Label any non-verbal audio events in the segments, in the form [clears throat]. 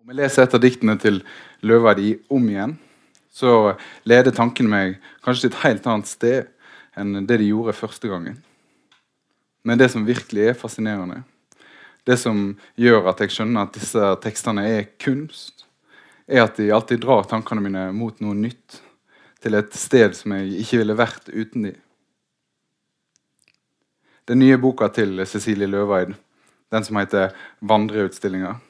Om jeg leser et av diktene til Løvaedi om igjen, så leder tankene meg kanskje til et helt annet sted enn det de gjorde første gangen. Men det som virkelig er fascinerende, det som gjør at jeg skjønner at disse tekstene er kunst, er at de alltid drar tankene mine mot noe nytt, til et sted som jeg ikke ville vært uten de. Den nye boka til Cecilie Løveid, den som heter 'Vandreutstillinger',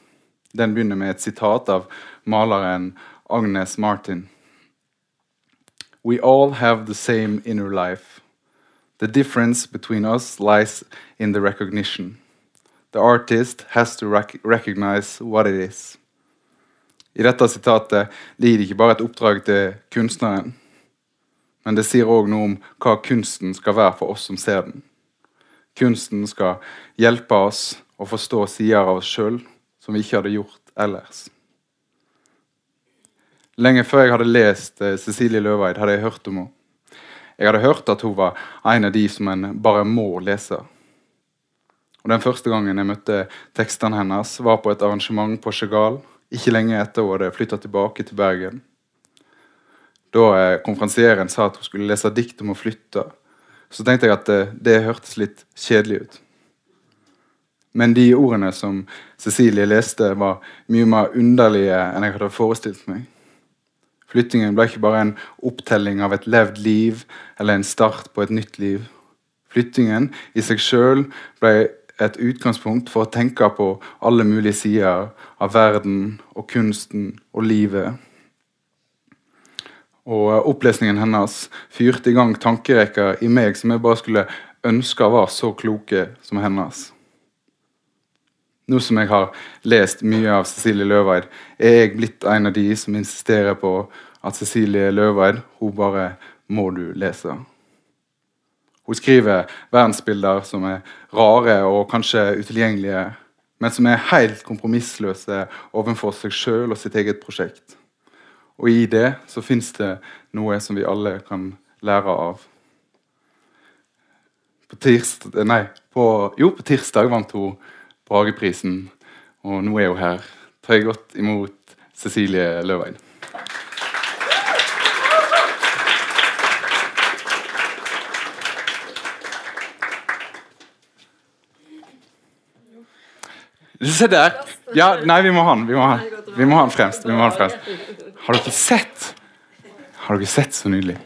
den begynner med et sitat av maleren Agnes Martin. We all have the same inner life. The difference between us lies in the recognition. The artist has to rec recognize what it is. I dette sitatet ligger det ikke bare et oppdrag til kunstneren, men det sier òg noe om hva kunsten skal være for oss som ser den. Kunsten skal hjelpe oss å forstå sider av oss sjøl som vi ikke hadde gjort ellers. Lenge før jeg hadde lest eh, Cecilie Løveid, hadde jeg hørt om henne. Jeg hadde hørt at hun var en av de som en bare må lese. Og Den første gangen jeg møtte tekstene hennes, var på et arrangement på Chagall, ikke lenge etter hun hadde flytta tilbake til Bergen. Da eh, konferansieren sa at hun skulle lese dikt om å flytte, så tenkte jeg at det, eh, det hørtes litt kjedelig ut. Men de ordene som Cecilie leste, var mye mer underlige enn jeg hadde forestilt meg. Flyttingen ble ikke bare en opptelling av et levd liv eller en start på et nytt liv. Flyttingen i seg sjøl ble et utgangspunkt for å tenke på alle mulige sider av verden og kunsten og livet. Og Opplesningen hennes fyrte i gang tankerekker i meg som jeg bare skulle ønske var så kloke som hennes. Nå som jeg har lest mye av Cecilie Løveid, er jeg blitt en av de som insisterer på at Cecilie Løveid hun bare må du lese. Hun skriver verdensbilder som er rare og kanskje utilgjengelige, men som er helt kompromissløse overfor seg sjøl og sitt eget prosjekt. Og i det så fins det noe som vi alle kan lære av. På tirsdag, nei, på, jo, på tirsdag vant hun Brageprisen. Og nå er hun her. Ta godt imot Cecilie Løveid. Se der! Ja, nei, vi må ha den. Vi må ha, vi må ha den fremst. Vi må ha den fremst. Har dere sett? Har dere sett så nydelig?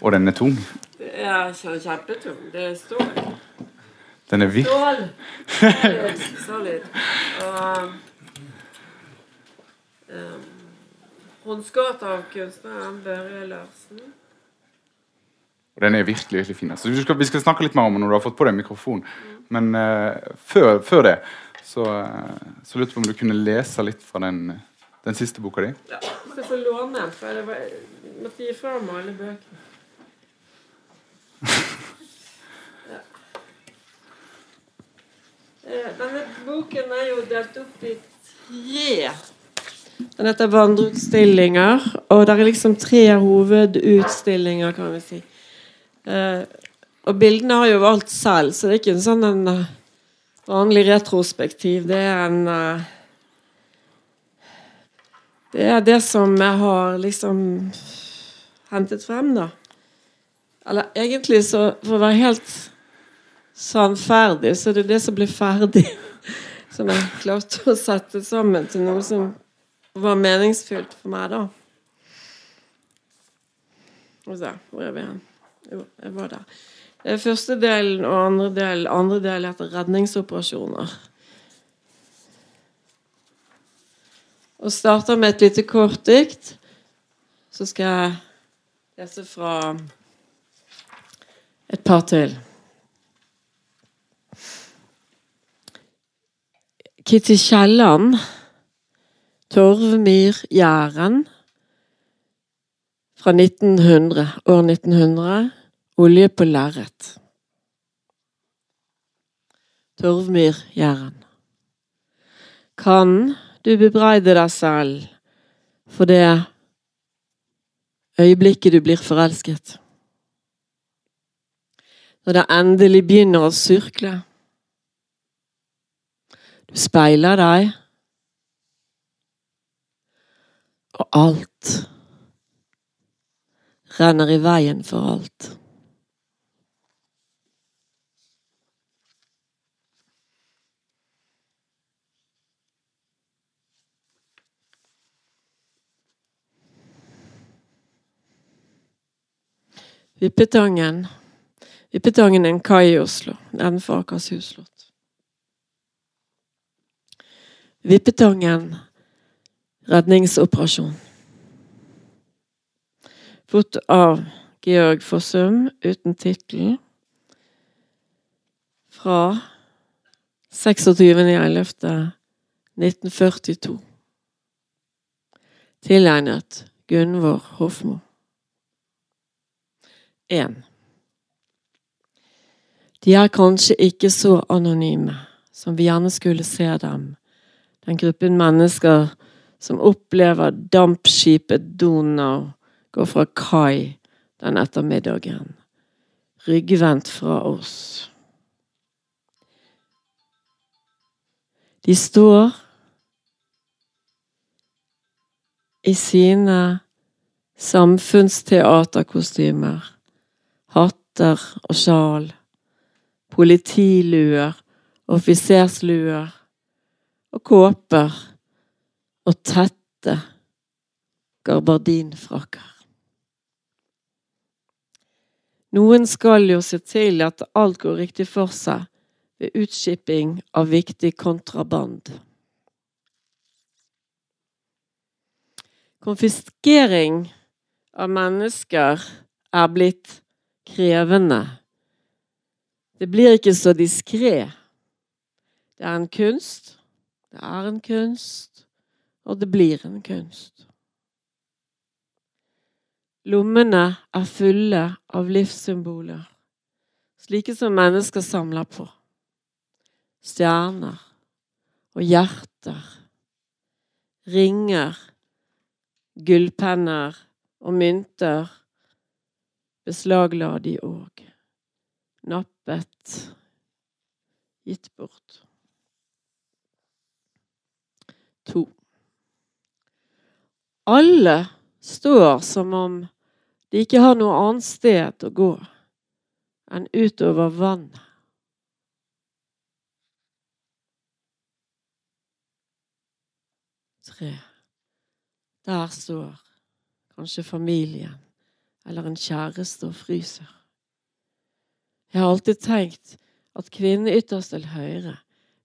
Og den er tung. Er kjempetung. Det står den er virkelig Solid. Solid. Og, um, Håndskåret av kunstneren Børre Larsen. Og Den er virkelig virkelig fin. Altså, vi, skal, vi, skal, snakke litt mer om den når du har fått på deg mikrofon. Men uh, før, før, det så, uh, så lurte jeg på om du kunne lese litt fra den, den siste boka di. Ja, hvis jeg får låne, for jeg måtte gi fra meg alle bøkene. [laughs] denne boken er jo delt opp i tre. Den heter 'Vandreutstillinger', og det er liksom tre hovedutstillinger, kan vi si. Eh, og bildene har jo valgt selv, så det er ikke en sånn en uh, vanlig retrospektiv. Det er en Det er det som jeg har liksom hentet frem, da. Eller egentlig, så for å være helt sannferdig, så det er det som blir ferdig. [laughs] Som jeg klarte å sette sammen til noe som var meningsfylt for meg, da. Og så, hvor er vi hen? Jo, jeg var der. Første delen og andre del Andre del heter 'redningsoperasjoner'. Og starter med et lite kort dikt. Så skal jeg lese fra et par til. Kitty Kielland, Torvmyr Jæren fra 1900, år 1900, olje på lerret. Torvmyr Jæren. Kan du bebreide deg selv for det øyeblikket du blir forelsket? Når det endelig begynner å surkle? Speiler deg. Og alt renner i veien for alt. Vippetangen. Vippetangen er en kai i Oslo, nedenfor Akershus slott. Vippetangen redningsoperasjon. Foto av Georg Fossum uten tittel. Fra 26.11.1942. Tilegnet Gunvor Hofmo. 1. De er kanskje ikke så anonyme som vi gjerne skulle se dem, den gruppen mennesker som opplever dampskipet Donau gå fra kai den ettermiddagen, ryggvendt fra oss. De står i sine samfunnsteaterkostymer hatter og sjal, politiluer, offisersluer og kåper og tette gabardinfrakker. Noen skal jo se til at alt går riktig for seg ved utskipping av viktig kontraband. Konfiskering av mennesker er blitt krevende. Det blir ikke så diskré. Det er en kunst. Det er en kunst, og det blir en kunst. Lommene er fulle av livssymboler, slike som mennesker samler på. Stjerner og hjerter, ringer, gullpenner og mynter beslagla de òg. Nappet, gitt bort. To. Alle står som om de ikke har noe annet sted å gå enn utover vannet. Tre. Der står kanskje familien eller en kjæreste og fryser. Jeg har alltid tenkt at kvinnen ytterst til høyre,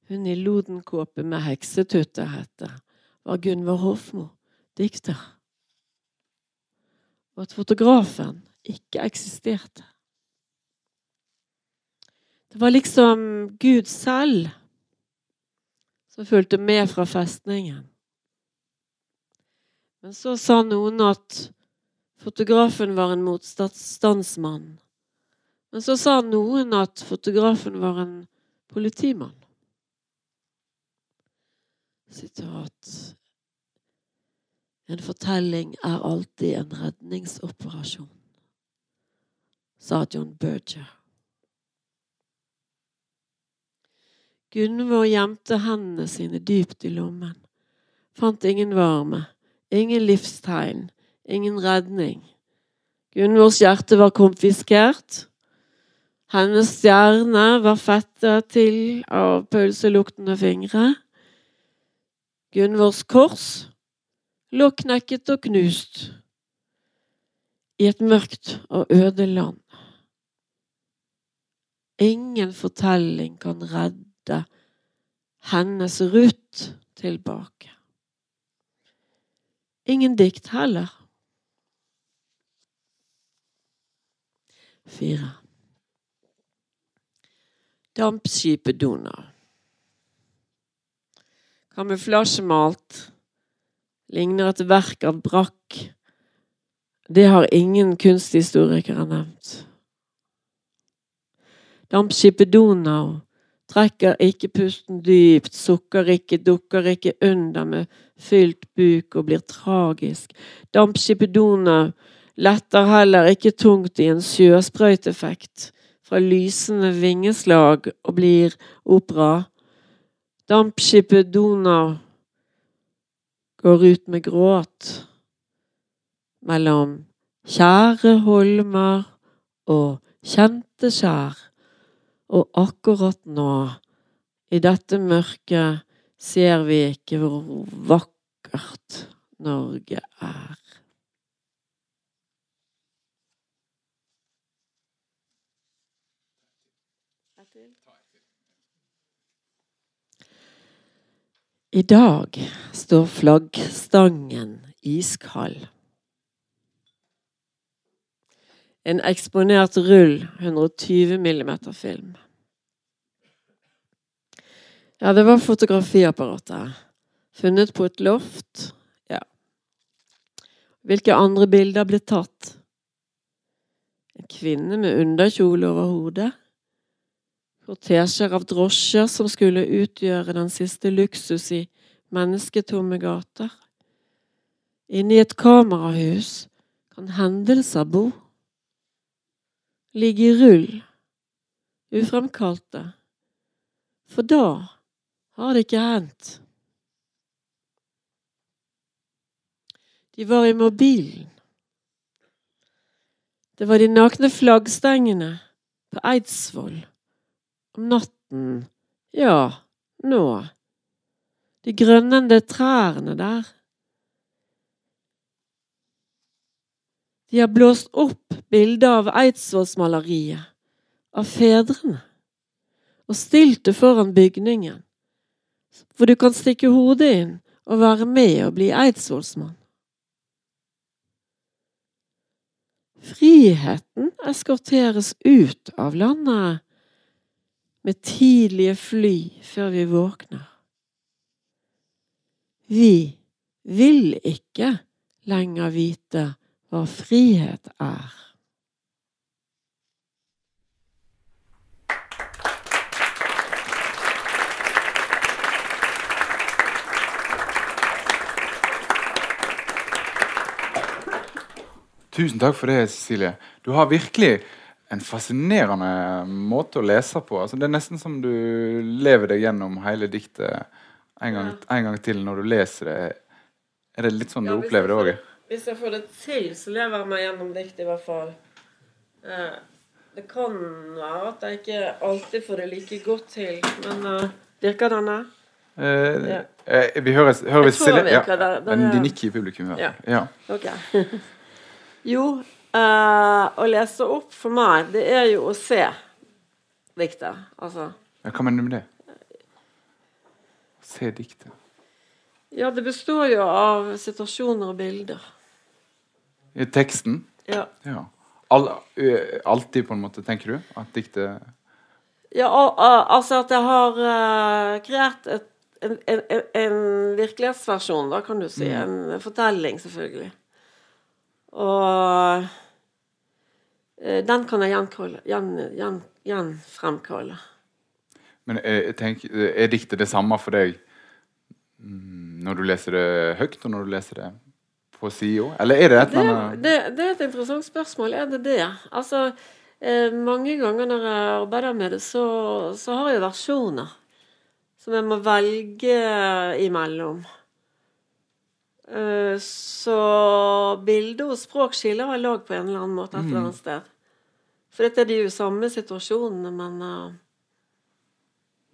hun i lodenkåpe med heksetuttehette, var Gunvor Hofmo, dikter. Og at fotografen ikke eksisterte. Det var liksom Gud selv som fulgte med fra festningen. Men så sa noen at Fotografen var en motstandsmann. Men så sa noen at fotografen var en politimann. Sitat En fortelling er alltid en redningsoperasjon, sa John Berger. Gunvor gjemte hendene sine dypt i lommen. Fant ingen varme, ingen livstegn, ingen redning. Gunvors hjerte var konfiskert. Hennes stjerne var fettet til av pølseluktende fingre. Gunvors kors lå knekket og knust i et mørkt og øde land. Ingen fortelling kan redde hennes Ruth tilbake. Ingen dikt heller. Fire. Dampskipet Donau. Kamuflasjemalt. Ligner et verk av brakk. Det har ingen kunsthistorikere nevnt. Dampskipet Donau trekker ikke pusten dypt, sukker ikke, dukker ikke under med fylt buk og blir tragisk. Dampskipet Donau letter heller ikke tungt i en sjøsprøyteffekt fra lysende vingeslag og blir opera. Dampskipet Donau går ut med gråt mellom kjære holmer og kjente skjær. Og akkurat nå, i dette mørket, ser vi ikke hvor vakkert Norge er. I dag står flaggstangen iskald. En eksponert rull 120 mm film. Ja, det var fotografiapparatet. Funnet på et loft. Ja. Hvilke andre bilder ble tatt? En kvinne med underkjole over hodet. Kortesjer av drosjer som skulle utgjøre den siste luksus i mennesketomme gater. Inne i et kamerahus kan hendelser bo. Ligge i rull, ufremkalte. For da har det ikke hendt. De var i mobilen. Det var de nakne flaggstengene på Eidsvoll. Om natten, ja, nå. De grønnende trærne der. De har blåst opp bildet av Eidsvollsmaleriet, av fedrene, og stilt det foran bygningen hvor du kan stikke hodet inn og være med og bli eidsvollsmann. Friheten eskorteres ut av landet med tidlige fly før vi våkner. Vi vil ikke lenger vite hva frihet er. Tusen takk for det, Cecilie. Du har virkelig en fascinerende måte å lese på. Altså, det er nesten som du lever deg gjennom hele diktet en gang, en gang til når du leser det. Er det litt sånn du Ja, du opplever det jeg òg? Hvis jeg får det til, så lever jeg meg gjennom diktet, i hvert fall. Eh, det kan være at jeg ikke alltid får det like godt til, men uh, virker denne? Eh, Ja. eh, vi hører, hører vi Jeg det- det men er- de nikker i publikum. Ja. Ja. Okay. jo, eh, å lese opp for meg, det er jo å se diktet. Altså. Ja, Hva mener du med det? Se diktet. Ja, det består jo av situasjoner og bilder. I teksten? Ja. Ja. All, ø, alltid, på en måte, tenker du? At diktet Ja, al altså at jeg har uh, kreert et, en, en, en, virkelighetsversjon, da, kan du si. En fortelling, selvfølgelig. Og eh, den kan jeg gjenkalle, gjen, gjen, gjenfremkalle. Men eh, jeg tenker, er diktet det samme for deg mm, når du leser det høyt, og når du leser det på sida? Eller er det et eller annet det, det er et interessant spørsmål. Er det det? Altså, eh, mange ganger når jeg arbeider med det, så, så har jeg versjoner som jeg må velge imellom. Eh, så bilde og språk skiller vel lag på en eller annen måte et eller annet sted. For dette er de jo samme situasjonene, men eh,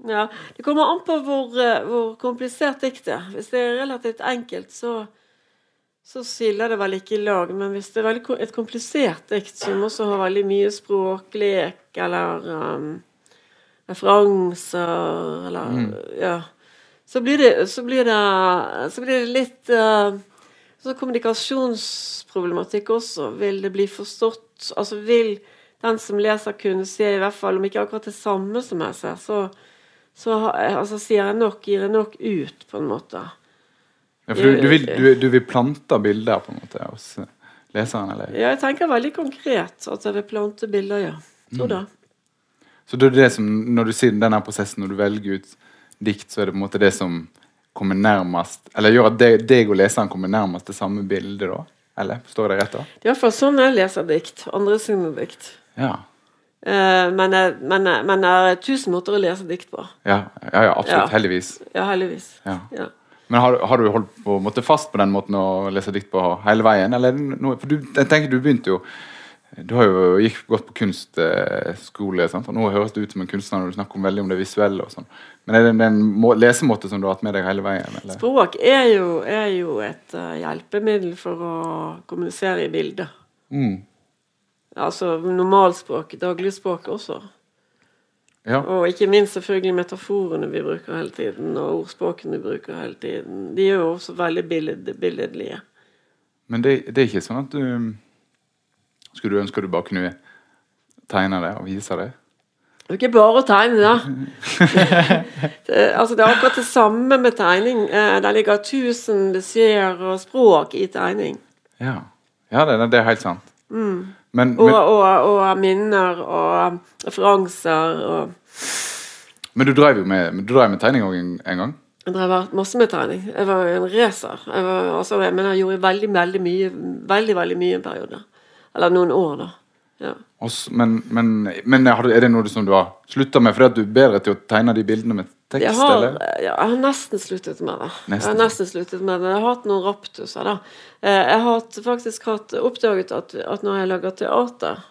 Ja. Det kommer an på hvor, eh, hvor komplisert diktet er. Hvis det er relativt enkelt, så så skiller det vel ikke i lag. Men hvis det er et komplisert dikt som også har veldig mye språklek eller um, referanser eller Ja. Så blir det, så blir det, så blir det litt uh, så Kommunikasjonsproblematikk også. Vil det bli forstått Altså vil den som leser kunne se i hvert fall, om ikke akkurat det samme som jeg ser, så, så altså, sier jeg nok, gir jeg nok ut, på en måte. ja, for du, du, vil, du, du vil plante bilder på en måte hos leseren? eller? Ja, jeg tenker veldig konkret at jeg vil plante bilder, ja. Mm. da. Så det er det som, når du sier denne prosessen, når du velger ut dikt, så er det på en måte det som kommer nærmest Eller gjør at deg, deg og leseren kommer nærmest det samme bildet, da? Eller? Forstår jeg det rett? da? Det er iallfall sånn jeg leser dikt. Andre sine dikt. Ja. Uh, men, men, men det er tusen måter å lese dikt på. Ja, ja, ja absolutt. Ja. Heldigvis. Ja, heldigvis. Ja. Ja. Men har, har du holdt på måtte fast på den måten å lese dikt på hele veien? Eller no, for du, jeg tenker du begynte jo Du har jo gikk godt på kunstskole, sant? og nå høres det ut som en kunstner når du snakker om veldig om det visuelle. og sånn. Men er det en må, lesemåte som du har hatt med deg hele veien? Eller? Språk er jo, er jo et uh, hjelpemiddel for å kommunisere i bilder. Mm. Altså normalspråk, dagligspråk også. Ja. Og ikke minst selvfølgelig metaforene vi bruker hele tiden, og ordspråkene vi bruker hele tiden. De er jo også veldig billed, billedlige. Men det, det er ikke sånn at du Skulle du ønske du bare kunne tegne det og vise det? Det ikke bare tegne, da. [laughs] det, altså, det er akkurat det samme med tegning. Eh, Det ligger tusen beskjeder og språk i tegning. Ja, ja det, det er helt sant. Mm. Men, Og, men, og, og minner og referanser og men du drev jo med, du drev med tegning òg en, en gang? Jeg drev masse med tegning. Jeg var en racer. Jeg, var, altså, mener, jeg gjorde veldig, veldig mye Veldig, veldig mye en periode. Eller noen år, da. Ja. Også, men, men, men er det noe som du har slutta med fordi du er bedre til å tegne de bildene med tekst? Jeg har, eller? jeg har nesten sluttet med det. Jeg har nesten sluttet med det. Jeg har hatt noen raptuser, da. Eh, Jeg har faktisk hatt, oppdaget at, at når jeg lager teater,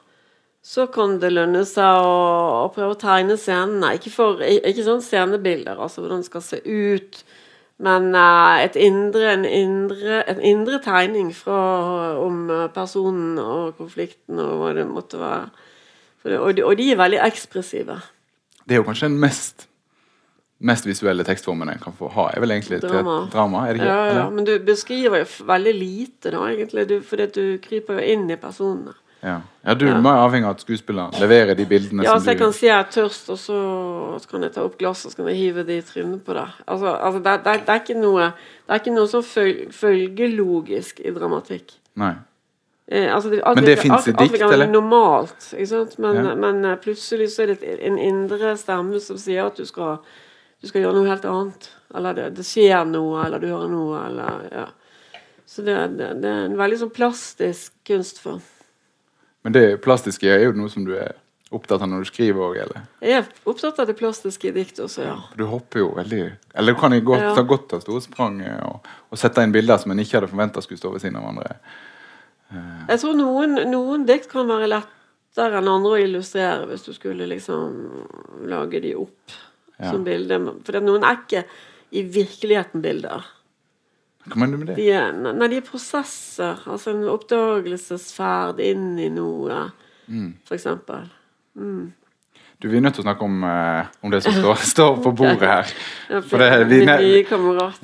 så kan det lønne seg å, å prøve å tegne scenene. Ikke, for, ikke sånn scenebilder, altså hvordan det skal se ut, men eh, et indre, en, indre, en indre tegning fra, om eh, personen og konflikten og hva det måtte være. Det, og, de, og de er veldig ekspressive. Det er jo kanskje den mest, mest visuelle tekstformen en kan få ha. er vel egentlig Drama. et drama? er det ikke? Ja, ja, men du beskriver jo veldig lite, da, egentlig. Du, fordi du kryper jo inn i personene. Ja. ja, du Ja. må være avhengig av at skuespilleren leverer de bildene Ja, som så jeg kan si jeg er tørst, og så kan jeg ta opp glass og så kan jeg hive det i trynet på deg. Altså, altså det, det, det er ikke noe Det er ikke noe som føl, følgelogisk i dramatikk. Nei. Eh, altså det, alt Men det fins i alt- alt dikt, eller? Normalt, ikke sant? Men, Ja. men eh, plutselig så er det en indre stemme som sier at du skal, du skal gjøre noe helt annet. Eller det, det skjer noe, eller du hører noe, eller ja. Så det, det, det er en veldig sånn plastisk kunstform. Men det plastiske er jo noe som du er opptatt av når du skriver òg, eller? Jeg er opptatt av det plastiske i dikt også, ja. Du hopper jo veldig Eller du kan godt, Ja. ta godt av store sprang eh, og, og sette inn bilder som en ikke hadde forventa skulle stå ved siden av hverandre. Jeg tror noen, noen dikt kan være lettere enn andre å illustrere hvis du skulle liksom lage de opp Ja. som bilde. For noen er ikke i virkeligheten bilder. Hva mener du med det? De er, nei, de er prosesser. Altså en oppdagelsesferd inn i noe, Mm. for eksempel. Du, Vi er nødt til å snakke om, uh, om det som står, [laughs] står på bordet her. For det, vi, nye kamerat.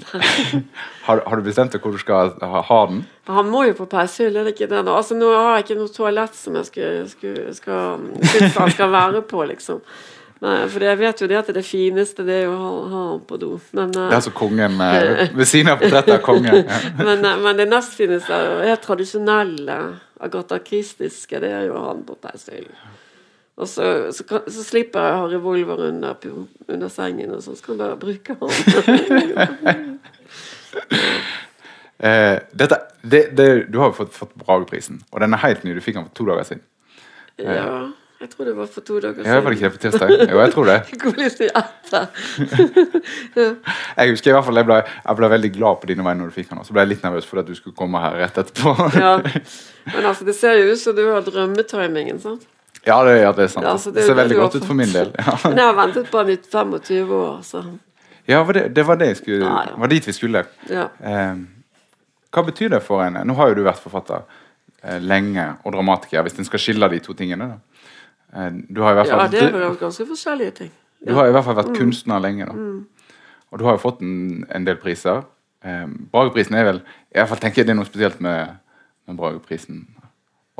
[laughs] har, har du bestemt deg hvor du skal ha, ha den? Han må jo på peishyll, er det ikke det? nå? Altså, nå har jeg ikke noe toalett som jeg skulle, skulle, skal, [laughs] synes han skal være på, liksom. Nei, for jeg vet jo det at det fineste det er å ha, ha han på do. Men, Det eh, er altså kongen eh, ved siden av portrettet av kongen. [laughs] Men, eh, men det nest fineste er tradisjonelle, Agatha Christiske, det er jo han på Peisøylen. Og så, så, kan, så slipper jeg å ha revolver under, under sengen, og så skal jeg bare bruke han. uh, [laughs] dette, det, det, du har jo fått, fått Brageprisen, og den er helt ny. Du fikk den for to dager siden. ja, jeg tror det var for to dager siden. Ja, var det ikke det på tirsdag? Jo, jeg tror det. [laughs] [laughs] Jeg husker i hvert fall jeg ble, jeg ble veldig glad på dine vegne når du fikk den, og så ble jeg litt nervøs for at du skulle komme her rett etterpå. Ja. [laughs] Men altså, det ser jo ut som du har drømmetimingen, sant? Ja, det, ja, det er sant. Ja, altså, det, det- ser veldig godt ut for min del. Ja, Men jeg har ventet på den i 25 år, så ja var det, det var det jeg skulle ja. var dit vi skulle. ja. Eh, hva betyr det for en Nå har jo du vært forfatter eh, lenge, og dramatiker, hvis en skal skille de to tingene. da. Eh, du har i hvert ja, det er jo ganske forskjellige ting. Du har i hvert fall vært Mm. kunstner lenge, da. Og du har jo fått en, en del priser. Eh, Brageprisen er vel I hvert fall tenker jeg det er noe spesielt med, med Brageprisen.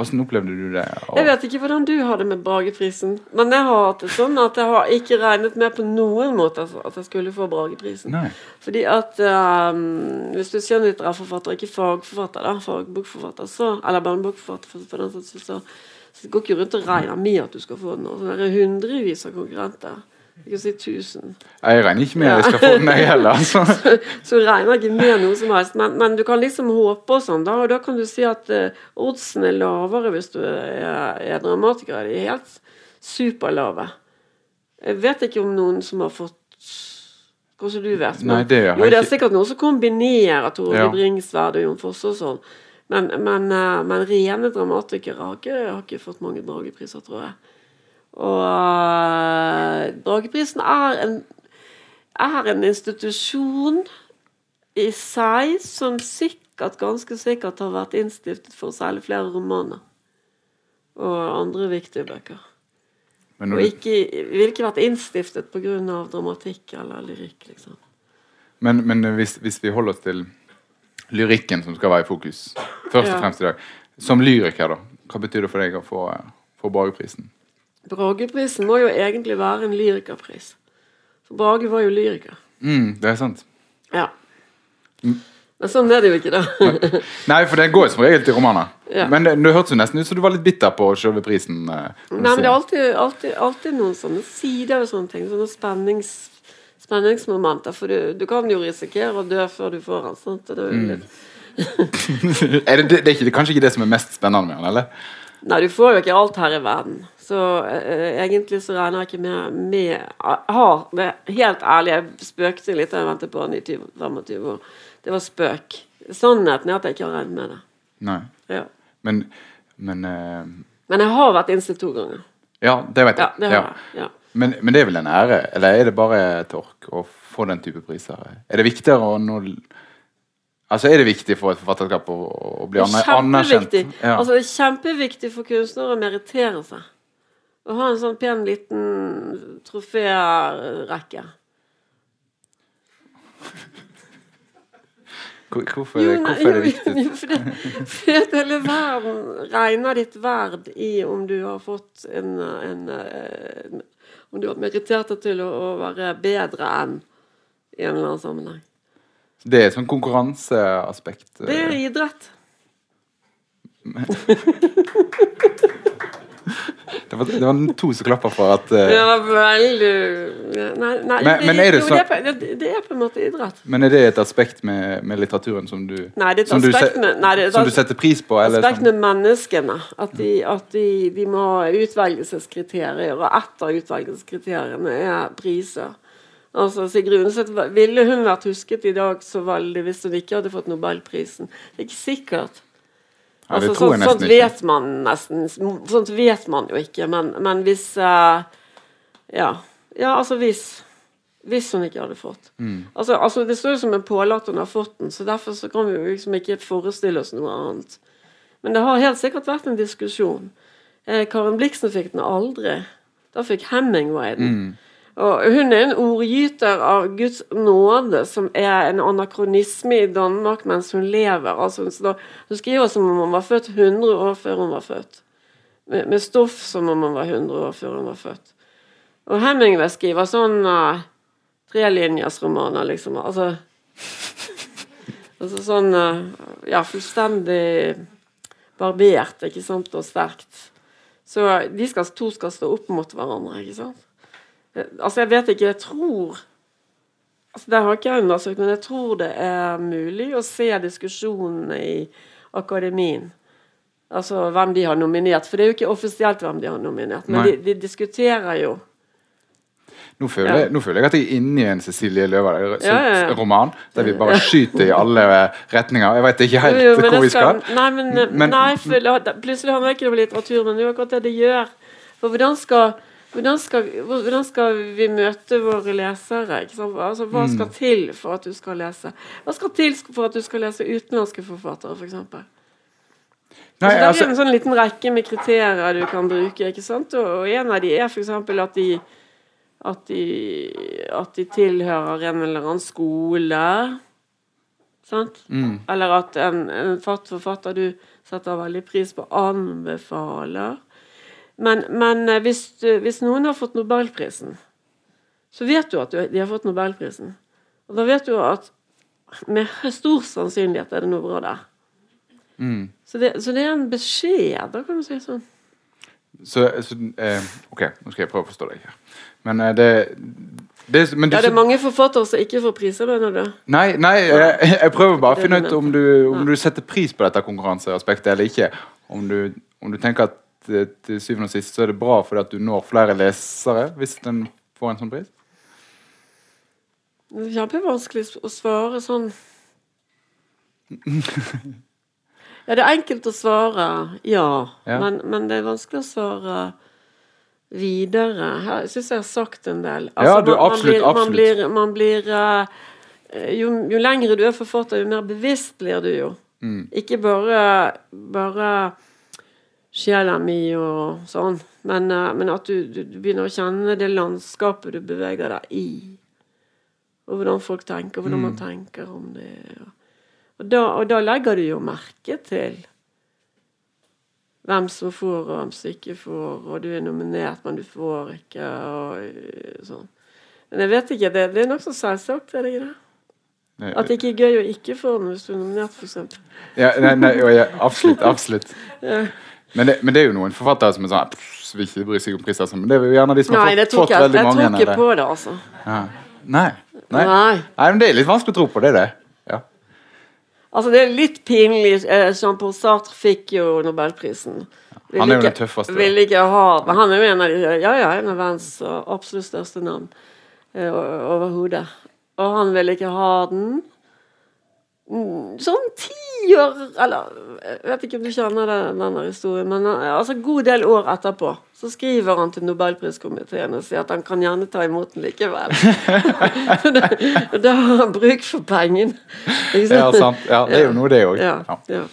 Hvordan opplevde du det? Og- Jeg vet ikke hvordan du har det med Brageprisen, men jeg har hatt det sånn at jeg har ikke regnet med på noen måte at jeg skulle få Brageprisen. Nei. Fordi at um, hvis du er skjønnlitterær forfatter, ikke fagforfatter, da, fagbokforfatter, så, eller barnebokforfatter, for, for den saks skyld, så, så går ikke rundt og regner med at du skal få den. Det så er det hundrevis av konkurrenter. Kan si tusen. Jeg regner ikke med at jeg skal få den, jeg heller. Altså. [laughs] Så så regner ikke med noe som helst. Men, men du kan liksom håpe og sånn, da. Og da kan du si at uh, oddsen er lavere hvis du er, er dramatiker. De er helt superlave. Jeg vet ikke om noen som har fått Hvordan du vet. Nei, det jo, det er sikkert noen som kombinerer Tore Ja. Bringsværd og Jon Fosse og sånn. Men, men, eh, men rene dramatikere har ikke, har ikke fått mange Dragepriser, tror jeg. Og Drageprisen er en, er en institusjon i seg som sikkert, ganske sikkert har vært innstiftet for å selge flere romaner. Og andre viktige bøker. men Og ikke, ville ikke vært innstiftet pga. dramatikk eller lyrikk, liksom. men, men hvis, hvis vi holder oss til lyrikken som skal være i fokus, først og fremst i dag Som lyriker, da. Hva betyr det for deg å få, få Brageprisen? Brageprisen må jo egentlig være en lyrikerpris. For Brage var jo lyriker. Mm, det er sant. Ja. Mm. Men sånn er det jo ikke, da. Nei, for det går jo som regel til romaner. Ja. Men det, det hørtes jo nesten ut som du var litt bitter på selve prisen. eh, Nei, men det er alltid, alltid, alltid noen sånne sider ved sånne ting. Sånne spennings, spenningsmomenter. For du, du kan jo risikere å dø før du får den. Sant? Det er jo Mm. litt [laughs] er det, det, det er ikke, kanskje ikke det som er mest spennende med den, eller? Nei, du får jo ikke alt her i verden. Så eh, egentlig så regner jeg ikke med, med har det helt ærlig, jeg spøkte litt da jeg ventet på den i 20, 25 år. Det var spøk. Sannheten er at jeg ikke har regnet med det. Nei. Ja. Men, men eh, Men jeg har vært innstilt to ganger. Ja, det vet Ja, jeg. det Ja. jeg. Ja. Men, men det er vel en ære? Eller er det bare et ork å få den type priser? Er det viktigere å nå Altså, er det viktig for et forfatterskap å, å bli er anerkjent? Ja. Altså, det er kjempeviktig for kunstnere å merittere seg. Å ha en sånn pen liten troférekke. Hvor- Hvorfor, det- nei, hvorfor er det jo, viktig? jo, fordi, fordi hele verden regner ditt verd i om du har fått en, en, en Om du har merittert til å, å være bedre enn i en eller annen sammenheng. Det er et sånt konkurranseaspekt. Det er idrett. idrett. [laughs] Det var, det var to som klappa for at uh... Det var veldig Nei, nei Men- men er det jo, det, er på, det, er på en måte idrett. Men er det et aspekt med, med litteraturen som du, Nei, det er et som, du aspekt se- med- nei, det et som du setter pris på? Eller Aspekt med menneskene. At, de, at de, de må ha utvelgelseskriterier, og ett av utvelgelseskriteriene er priser. Altså, Undset, Ville hun vært husket i dag så veldig hvis hun ikke hadde fått Nobelprisen? Det er ikke sikkert. Altså, jeg sånt, vet man nesten Sånt vet man jo ikke, men, men hvis uh, ja. ja, altså hvis Hvis hun ikke hadde fått. Mm. Altså, altså Det står jo som en pålagt hun har fått den, så derfor så kan vi jo liksom ikke forestille oss noe annet. Men det har helt sikkert vært en diskusjon. Eh, Karen Blixen fikk den aldri. Da fikk Hemingway den. Mm. Og hun er en ordgyter av Guds nåde, som er en anakronisme i Danmark mens hun lever. Altså, hun skriver som om hun var født 100 år før hun var født. Med, med stoff som om hun var 100 år før hun var født. Og Hemingway skriver sånn uh, trelinjersromaner, liksom. Altså, altså sånn uh, Ja, fullstendig barbert, ikke sant, og sterkt. Så de skal, to skal stå opp mot hverandre, ikke sant. Altså, jeg vet ikke, jeg tror altså, Det har ikke jeg undersøkt, men jeg tror det er mulig å se diskusjonene i akademien. Altså hvem de har nominert. For det er jo ikke offisielt hvem de har nominert, men de, de diskuterer jo. Nå føler, Ja. jeg, nå føler jeg at jeg er inne i en Cecilie Løvaas Ja, ja, der vi bare skyter i alle eh, retninger. Jeg vet ikke helt Jo, jo, hvor vi skal. Nei, men, Men- nei, for plutselig handler det ikke om litteratur, men det er jo akkurat det det gjør. For hvordan skal, hvordan skal, hvordan skal vi møte våre lesere? Altså, hva Mm. skal til for at du skal lese? Hva skal til for at du skal lese utenlandske forfattere, f.eks.? For Nei, altså, det altså, er en sånn liten rekke med kriterier du kan bruke. ikke sant? Og, og en av de er f.eks. at de at de, at de tilhører en eller annen skole. Sant? mm, Eller at en, en forfatter du setter veldig pris på, anbefaler. Men, men eh, hvis, hvis noen har fått Nobelprisen, så vet du at de har fått Nobelprisen. Og da vet du at med stor sannsynlighet er det noe bra der. mm. Så det, så det er en beskjed, da kan du si sånn. Så, så eh, OK, nå skal jeg prøve å forstå deg her. Men eh, det, det du, Ja, det er mange forfattere som ikke får priser, mener du? Nei, nei jeg, jeg prøver bare å finne ut om du, om du setter pris på dette konkurranseaspektet eller ikke. Om du, om du tenker at eh, til syvende og sist så er det bra fordi at du når flere lesere hvis den får en sånn pris? Det er kjempevanskelig å svare sånn [laughs] Ja, det er enkelt å svare ja, Ja. Men, men det er vanskelig å svare videre. Her syns jeg har sagt en del. Ja, du, absolutt, blir, Man blir, man blir eh, jo, jo lengre du er forfatter, jo mer bevisst blir du jo. Mm. Ikke bare, bare sjela mi og sånn, men, eh, men at du, du, du begynner å kjenne det landskapet du beveger deg i. Og hvordan folk tenker, hvordan man tenker om det. Og da, og da legger du jo merke til hvem som får, og hvem som ikke får, og du er nominert, men du får ikke, og øh, sånn. Men jeg vet ikke, det, det er nokså selvsagt, er det ikke det? At det ikke er gøy å ikke få den hvis du er nominert, f.eks. ja, nei, nei, ja, absolutt. absolutt. [laughs] Ja. Men det, men det er jo noen forfattere som er sånn pff, vil ikke bry seg om priser. Men det er jo gjerne de som har Nei, fått, fått jeg. veldig Jeg mange. tror ikke på det, altså. Ja. Nei. Nei. Nei. Nei, men det er litt vanskelig å tro på, det er det. Ja. Altså, det er litt pinlig. Eh, Jean-Paul Sartre fikk jo Nobelprisen. Ville Han er jo den tøffeste. Vil ikke ha Men han er jo en av de Ja, ja, en av verdens uh, absolutt største navn eh, overhodet. Og han ville ikke ha den. Mm, Sånn ti år Eller jeg vet ikke om du kjenner den, den der historien, men uh, altså god del år etterpå så skriver han til Nobelpriskomiteen og sier at han kan gjerne ta imot den likevel. [laughs] [laughs] Og da har han bruk for pengene. Ja, sant. Ja, det er jo noe, det òg. ja, Ja.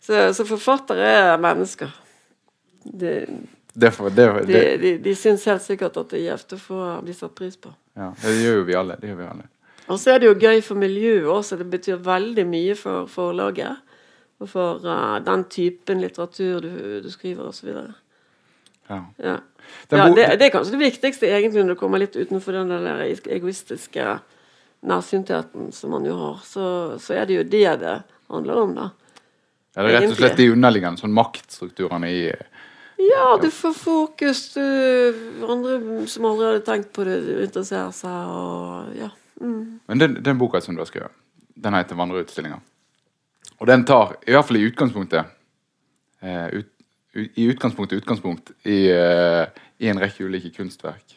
Så, så forfattere er mennesker. De, Det, for, det, de, det, de, de syns helt sikkert at det er gjevt å få bli satt pris på. ja, det gjør jo vi alle. Det gjør vi alle. Og så er det jo gøy for miljøet også. Det betyr veldig mye for forlaget. Og for uh, den typen litteratur du, du skriver, osv. Ja. Ja. Ja, det, det er kanskje det viktigste egentlig når du kommer litt utenfor den der egoistiske nærsyntheten som man jo har. Så, så er det jo det det handler om, da. Ja, det er rett og slett de underliggende sånn maktstrukturene i Ja, du får fokus. Du, andre som aldri hadde tenkt på det, interesserer seg og ja. Mm. Men den, den boka som du har skrevet, den heter 'Vandreutstillinga'. Og den tar, i hvert fall i utgangspunktet eh, ut, I utgangspunktet utgangspunkt i, eh, i en rekke ulike kunstverk.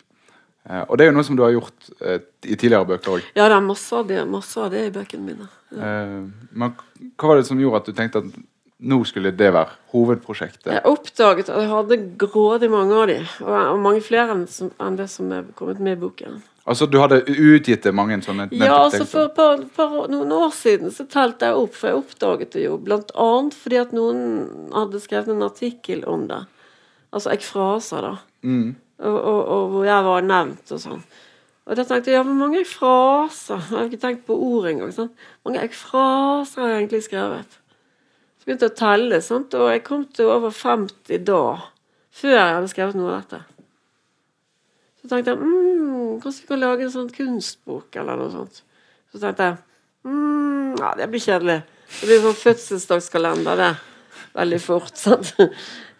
Eh, og det er jo noe som du har gjort eh, i tidligere bøker òg. Ja, det er masse av det, masse av det i bøkene mine. Ja. Eh, men hva var det som gjorde at du tenkte at nå skulle det være hovedprosjektet? Jeg oppdaget at jeg hadde grådig mange av de, og, og mange flere enn, som, enn det som er kommet med i boken. Altså du hadde utgitt det mange sånne Ja, altså For et par, par, noen år siden så telte jeg opp, for jeg oppdaget det jo annet fordi at noen hadde skrevet en artikkel om det. Altså ekfraser, da. mm. Og, og, og hvor jeg var nevnt og sånn. Og da tenkte jeg ja, hvor mange ekfraser Jeg har ikke tenkt på ord engang. Sånn. Mange ekfraser har jeg egentlig skrevet? Så begynte jeg å telle, sant? og jeg kom til over 50 da. Før jeg hadde skrevet noe av dette. Så tenkte jeg mm, kanskje vi kan lage en sånn kunstbok eller noe sånt. Så tenkte jeg mm, ja, det blir kjedelig. Det blir sånn fødselsdagskalender, det. Veldig fort. [laughs] sant?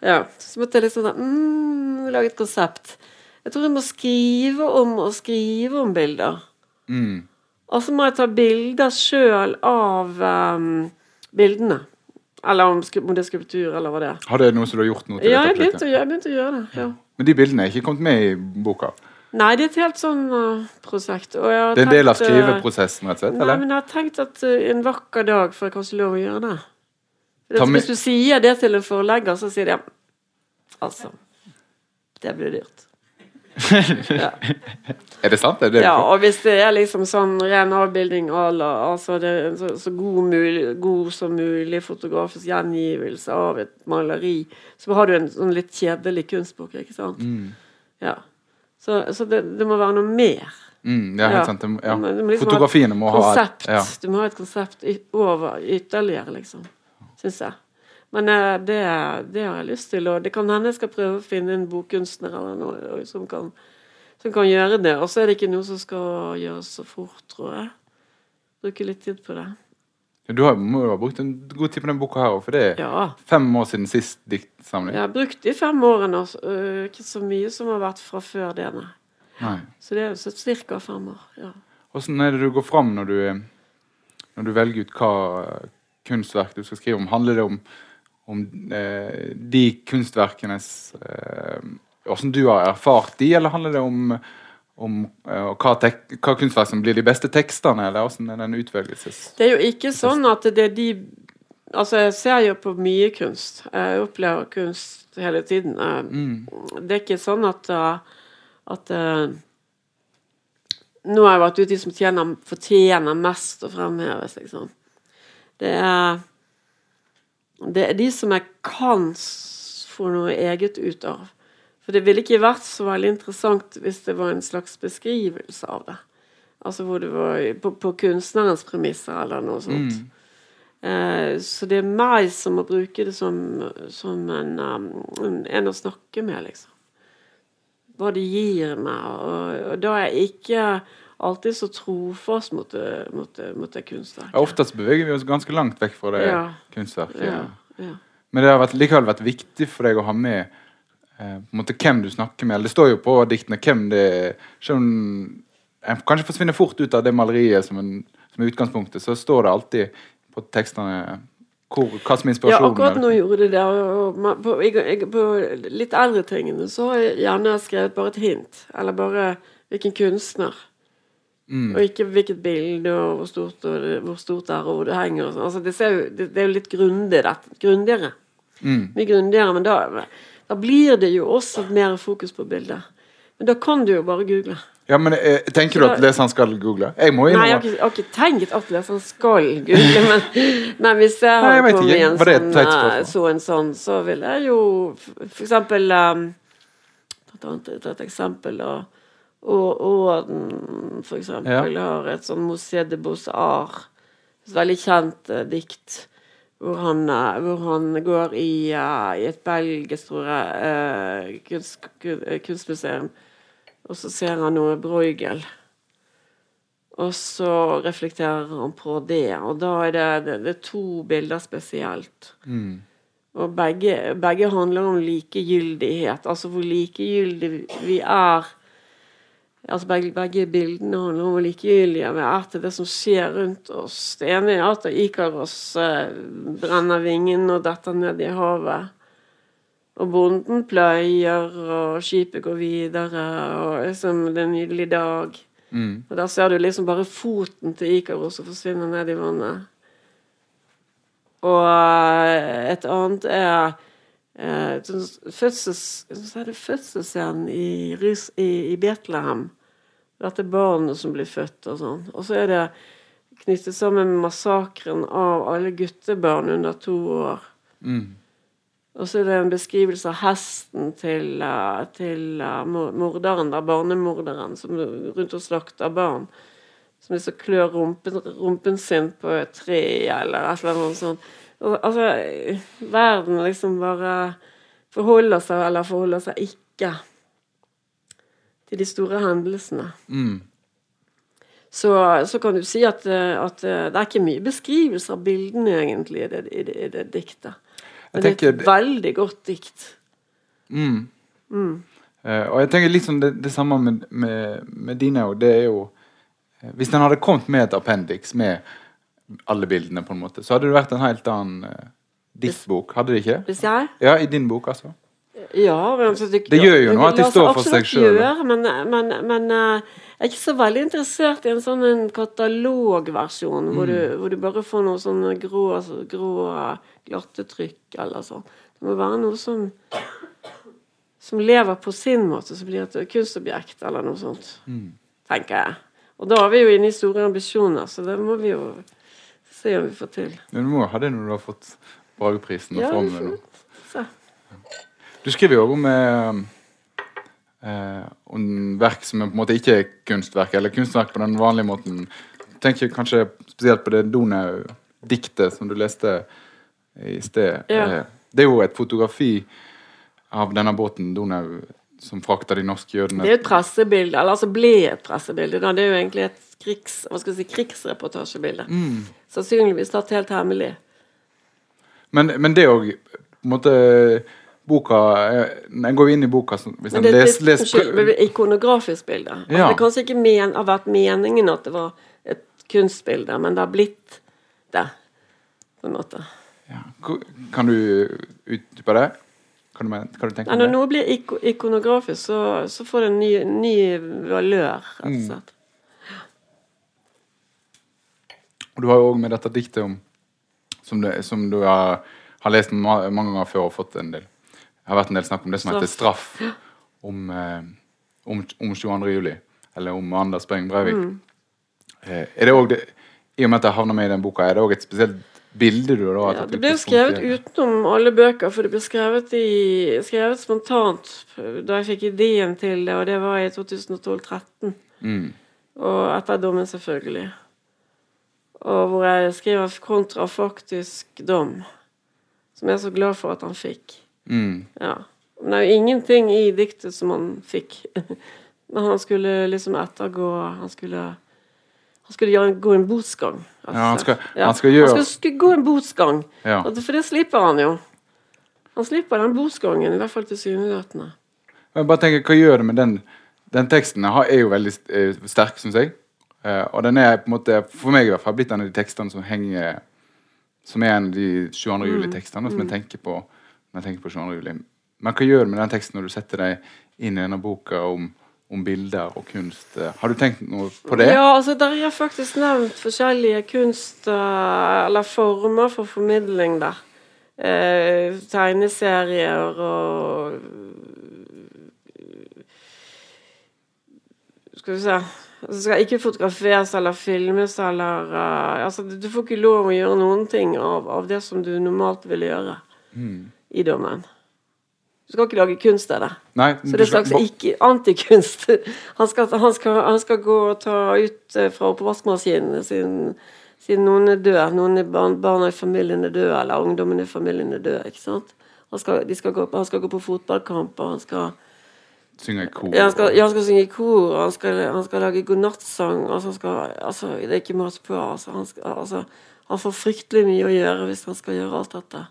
Ja. Så måtte jeg liksom da, mm, lage et konsept. Jeg tror jeg må skrive om og skrive om bilder. Mm. Og så må jeg ta bilder sjøl av um, bildene. Eller om, om det er skulptur, eller hva det er. Har det noe som du har gjort nå Ja, jeg begynte, jeg begynte å gjøre det. ja. Men de bildene er ikke kommet med i boka? Nei, det er et helt sånn uh, prosjekt. Det er en del av uh, skriveprosessen, rett og slett? Nei, eller? men jeg har tenkt at uh, en vakker dag får jeg kanskje lov å gjøre det. det Hvis du sier det til en forlegger, så sier de Altså Det blir dyrt. Ja. [laughs] Er det sant? Er det ja, og hvis det er liksom sånn ren avbilding eller altså det er en så, så god, mulig, god som mulig fotografisk gjengivelse av et maleri, så har du en sånn litt kjedelig kunstbok, ikke sant? Mm. Ja. Så, så det, det må være noe mer. Mm, er helt Ja. sant. Det Ja. Du du må liksom Fotografiene må ha konsept. ja. Du må ha et konsept over ytterligere, liksom. Syns jeg. Men eh, det, det har jeg lyst til, og det kan hende jeg skal prøve å finne en bokkunstner eller noe som kan, som kan gjøre det. Og så er det ikke noe som skal gjøres så fort, tror jeg. Bruke litt tid på det. Du har, må jo ha brukt en god tid på denne boka her òg, for det er Ja. fem år siden sist diktsamling. Jeg har brukt de fem årene. Øh, ikke så mye som har vært fra før det, nei. Nei. Så det er så ca. fem år. ja. Hvordan er det du går fram når du, når du velger ut hva kunstverk du skal skrive om? Handler det om, om eh, de kunstverkenes eh, Hvordan du har erfart de, eller handler det om om eh, hva, hva kunstverk som blir de beste tekstene, eller åssen er den utvelgelses... Det er jo ikke sånn at det er de Altså, jeg ser jo på mye kunst. Jeg opplever kunst hele tiden. Eh, Mm. Det er ikke sånn at, at Nå har jeg vært ute de som tjener, fortjener mest å fremheves, liksom. Det er Det er de som jeg kan få noe eget ut av. For det ville ikke vært så veldig interessant hvis det var en slags beskrivelse av det. Altså hvor det var på, på kunstnerens premisser eller noe sånt. Mm. Eh, så det er meg som må bruke det som, som en, um, en, å snakke med, liksom. Hva det gir meg. Og, og da er jeg ikke alltid så trofast mot mot det, mot det kunstverket. Oftest beveger vi oss ganske langt vekk fra det Ja. kunstverket. Ja, ja. Men det har vært, likevel vært viktig for deg å ha med eh, måte hvem du snakker med. Eller det står jo på diktene hvem det er. En kanskje forsvinner fort ut av det maleriet som, en, som er utgangspunktet, så står det alltid på tekstene hvor, hva som er Ja, akkurat nå gjorde det det. og- og På, jeg, på litt eldre tingene så har jeg gjerne skrevet bare et hint. Eller bare hvilken kunstner. Mm. Og ikke hvilket bilde, og hvor stort, og det, hvor stort det er, og hvor det henger. og sånn. Altså, det, ser jo, det, det er jo litt grundig. Grundigere. Mm. Mye grundigere. Men da, da blir det jo også mer fokus på bildet. Men da kan du jo bare google. Ja, men eh, Tenker du at leseren skal google? Jeg må Nei, jeg har ikke, jeg har ikke tenkt at leseren skal google, men, men hvis jeg Nei, jeg kommet ikke. i en Var det et sånn, eh, så en sånn, så vil jeg jo f.eks. um, Ta et et eksempel, da. Og Orden, for eksempel, har et sånn Mosé de Beaux-Arts, et veldig kjent eh, dikt, hvor han, eh, hvor han går i, uh, i et belgisk, tror jeg, uh, kunst, kun- kunstmuseum, og så ser han noe Bruegel. Og så reflekterer han på det, og da er det, det, det er to bilder spesielt. Mm. Og begge, begge handler om likegyldighet, altså hvor likegyldige vi er. Altså begge, begge bildene handler om hvor likegyldige vi er til det som skjer rundt oss. Det ene er at Ikaros eh, brenner vingen og detter ned i havet. Og bonden pløyer, og skipet går videre, og liksom det er en nydelig dag. Mm. Og der ser du liksom bare foten til Ikaros som forsvinner ned i vannet. Og eh, et annet er eh, fødsels, så er det fødselsscenen i, i, i Betlehem. Dette barnet som blir født og sånn. Og så er det knyttet sammen med massakren av alle guttebarn under to år. Mm. Og så er det en beskrivelse av hesten til, eh, til eh, morderen, da, barnemorderen, som rundt og slakter barn. Som liksom klør rumpen, rumpen sin på et tre, eller et eller annet sånt. Og, altså, verden liksom bare forholder seg, eller forholder seg ikke, til de store hendelsene. Mm. Så, så kan du si at, at det er ikke mye beskrivelse av bildene, egentlig, i det, i det, i det diktet. Men det er et veldig godt dikt. Mm. Mm. Uh, og jeg tenker sånn det, det samme med, med, med dine òg. Det er jo eh, Hvis den hadde kommet med et appendix med alle bildene, på en måte, så hadde det vært en helt annen uh, diktbok. Hadde det ikke? Hvis jeg Ja, i din bok, altså. Ja, men altså, det, Det gjør jo noe at de står for seg sjøl. Men, men, men uh, jeg er ikke så veldig interessert i en sånn en katalogversjon hvor, Mm. du, hvor du bare får noe sånn grå, grå glattetrykk eller sånn. Det må være noe som som lever på sin måte, som blir et kunstobjekt eller noe sånt. Mm. Tenker jeg. Og da er vi jo inne i store ambisjoner, så det må vi jo se om vi får til. Men du må ha det når du har fått Brageprisen. og Ja, noe. Du skriver jo om, eh, eh, om verk som på en måte ikke er kunstverk, eller kunstverk på den vanlige måten. Tenker kanskje spesielt på det Donau-diktet som du leste i sted. Ja. Eh, det er jo et fotografi av denne båten Donau som frakta de norske jødene. Det er jo et pressebilde, eller altså ble et pressebilde. Da. Det er jo egentlig et krigs, si, krigsreportasjebilde. Mm. Sannsynligvis tatt helt hemmelig. Men, men det òg Boka eh, En går inn i boka hvis en leser les, les, ikonografisk bilde. Altså, Ja. Det kanskje ikke men, har vært meningen at det var et kunstbilde, men det har blitt det, på en måte. ja. Kan du utdype det? Kan du, kan du tenke om når noe blir ikonografisk, så, så får det en ny, ny valør, rett Mm. og slett. Og du har jo òg med dette diktet om Som du, som du har, har lest ma mange ganger før og fått en del Det har vært en del snakk om det som heter straff. Om, eh, om, om 22. juli. Eller om Anders Behring Breivik. Mm. Eh, er det også det, I og med at jeg havner med i den boka, er det òg et spesielt bilde du har Ja, det ble skrevet utenom alle bøker, for det ble skrevet, i, skrevet spontant da jeg fikk ideen til det, og det var i 2012-13. Mm. Og etter dommen, selvfølgelig. Og hvor jeg skriver kontrafaktisk dom, som jeg er så glad for at han fikk. Mm. Ja. Men det er jo ingenting i diktet som han fikk. [laughs] Men han skulle liksom ettergå Han skulle, han skulle gå en botsgang. Altså. Ja, han skal, skal- han skal gjøre- Han skulle gå en botsgang. Ja. For det slipper han jo. Han slipper den botsgangen, i hvert fall tilsynelatende. Jeg bare tenker, Hva gjør det med den Den teksten Den er jo veldig eh, sterk, syns jeg. Eh, og den er på en måte, for meg i hvert fall, blitt en av de tekstene som henger Som er en av de 22. juli-tekstene som jeg tenker på når jeg tenker på 22. juli. Men hva gjør du med den teksten når du setter deg inn i denne boka om, om bilder og kunst? Eh, Har du tenkt noe på det? Ja, altså Der er faktisk nevnt forskjellige kunst- eh, eller former for formidling der. Eh, tegneserier og Skal vi se altså, Skal ikke fotograferes eller filmes eller uh, altså, Du får ikke lov å gjøre noen ting av, av det som du normalt ville gjøre i dommen. Du skal ikke lage kunst av det. Nei, Så det er slags ikke antikunst. [laughs] Han skal, han, skal, han skal gå og ta ut eh, fra oppvaskmaskinen siden, siden noen er døde. Noen er barn, barna i familien er døde, eller ungdommen i familien er død. ikke sant? Han skal, skal gå, han skal gå på fotballkamper, han skal, synge i kor? ja, han skal, ja, han skal synge i kor, han skal, han skal lage godnattsang altså, han skal, altså, Det er ikke måte på. Altså, han, skal, altså, han får fryktelig mye å gjøre hvis han skal gjøre alt dette.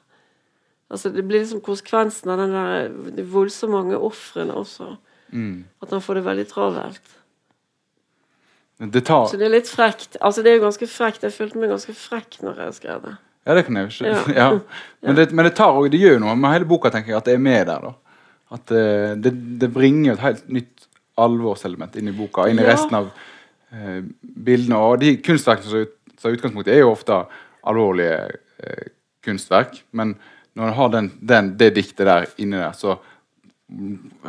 Altså, det blir liksom konsekvensen av den der, de voldsomt mange ofrene også. Mm. At han får det veldig travelt. Det tar Så det er litt frekt. Altså, det er jo ganske frekt. Jeg følte meg ganske frekk når jeg skrev det. Ja, det kan jeg jo skjønne. Ja. [laughs] Ja. Men, det, men det tar òg det gjør noe med hele boka, tenker jeg, at det er med der. da. At eh, det, det bringer et helt nytt alvorselement inn i boka, inn i Ja. resten av eh, bildene. Og de kunstverkene som ut- er utgangspunktet, er jo ofte alvorlige eh, kunstverk. Men når en har den, den, det diktet der inni der, så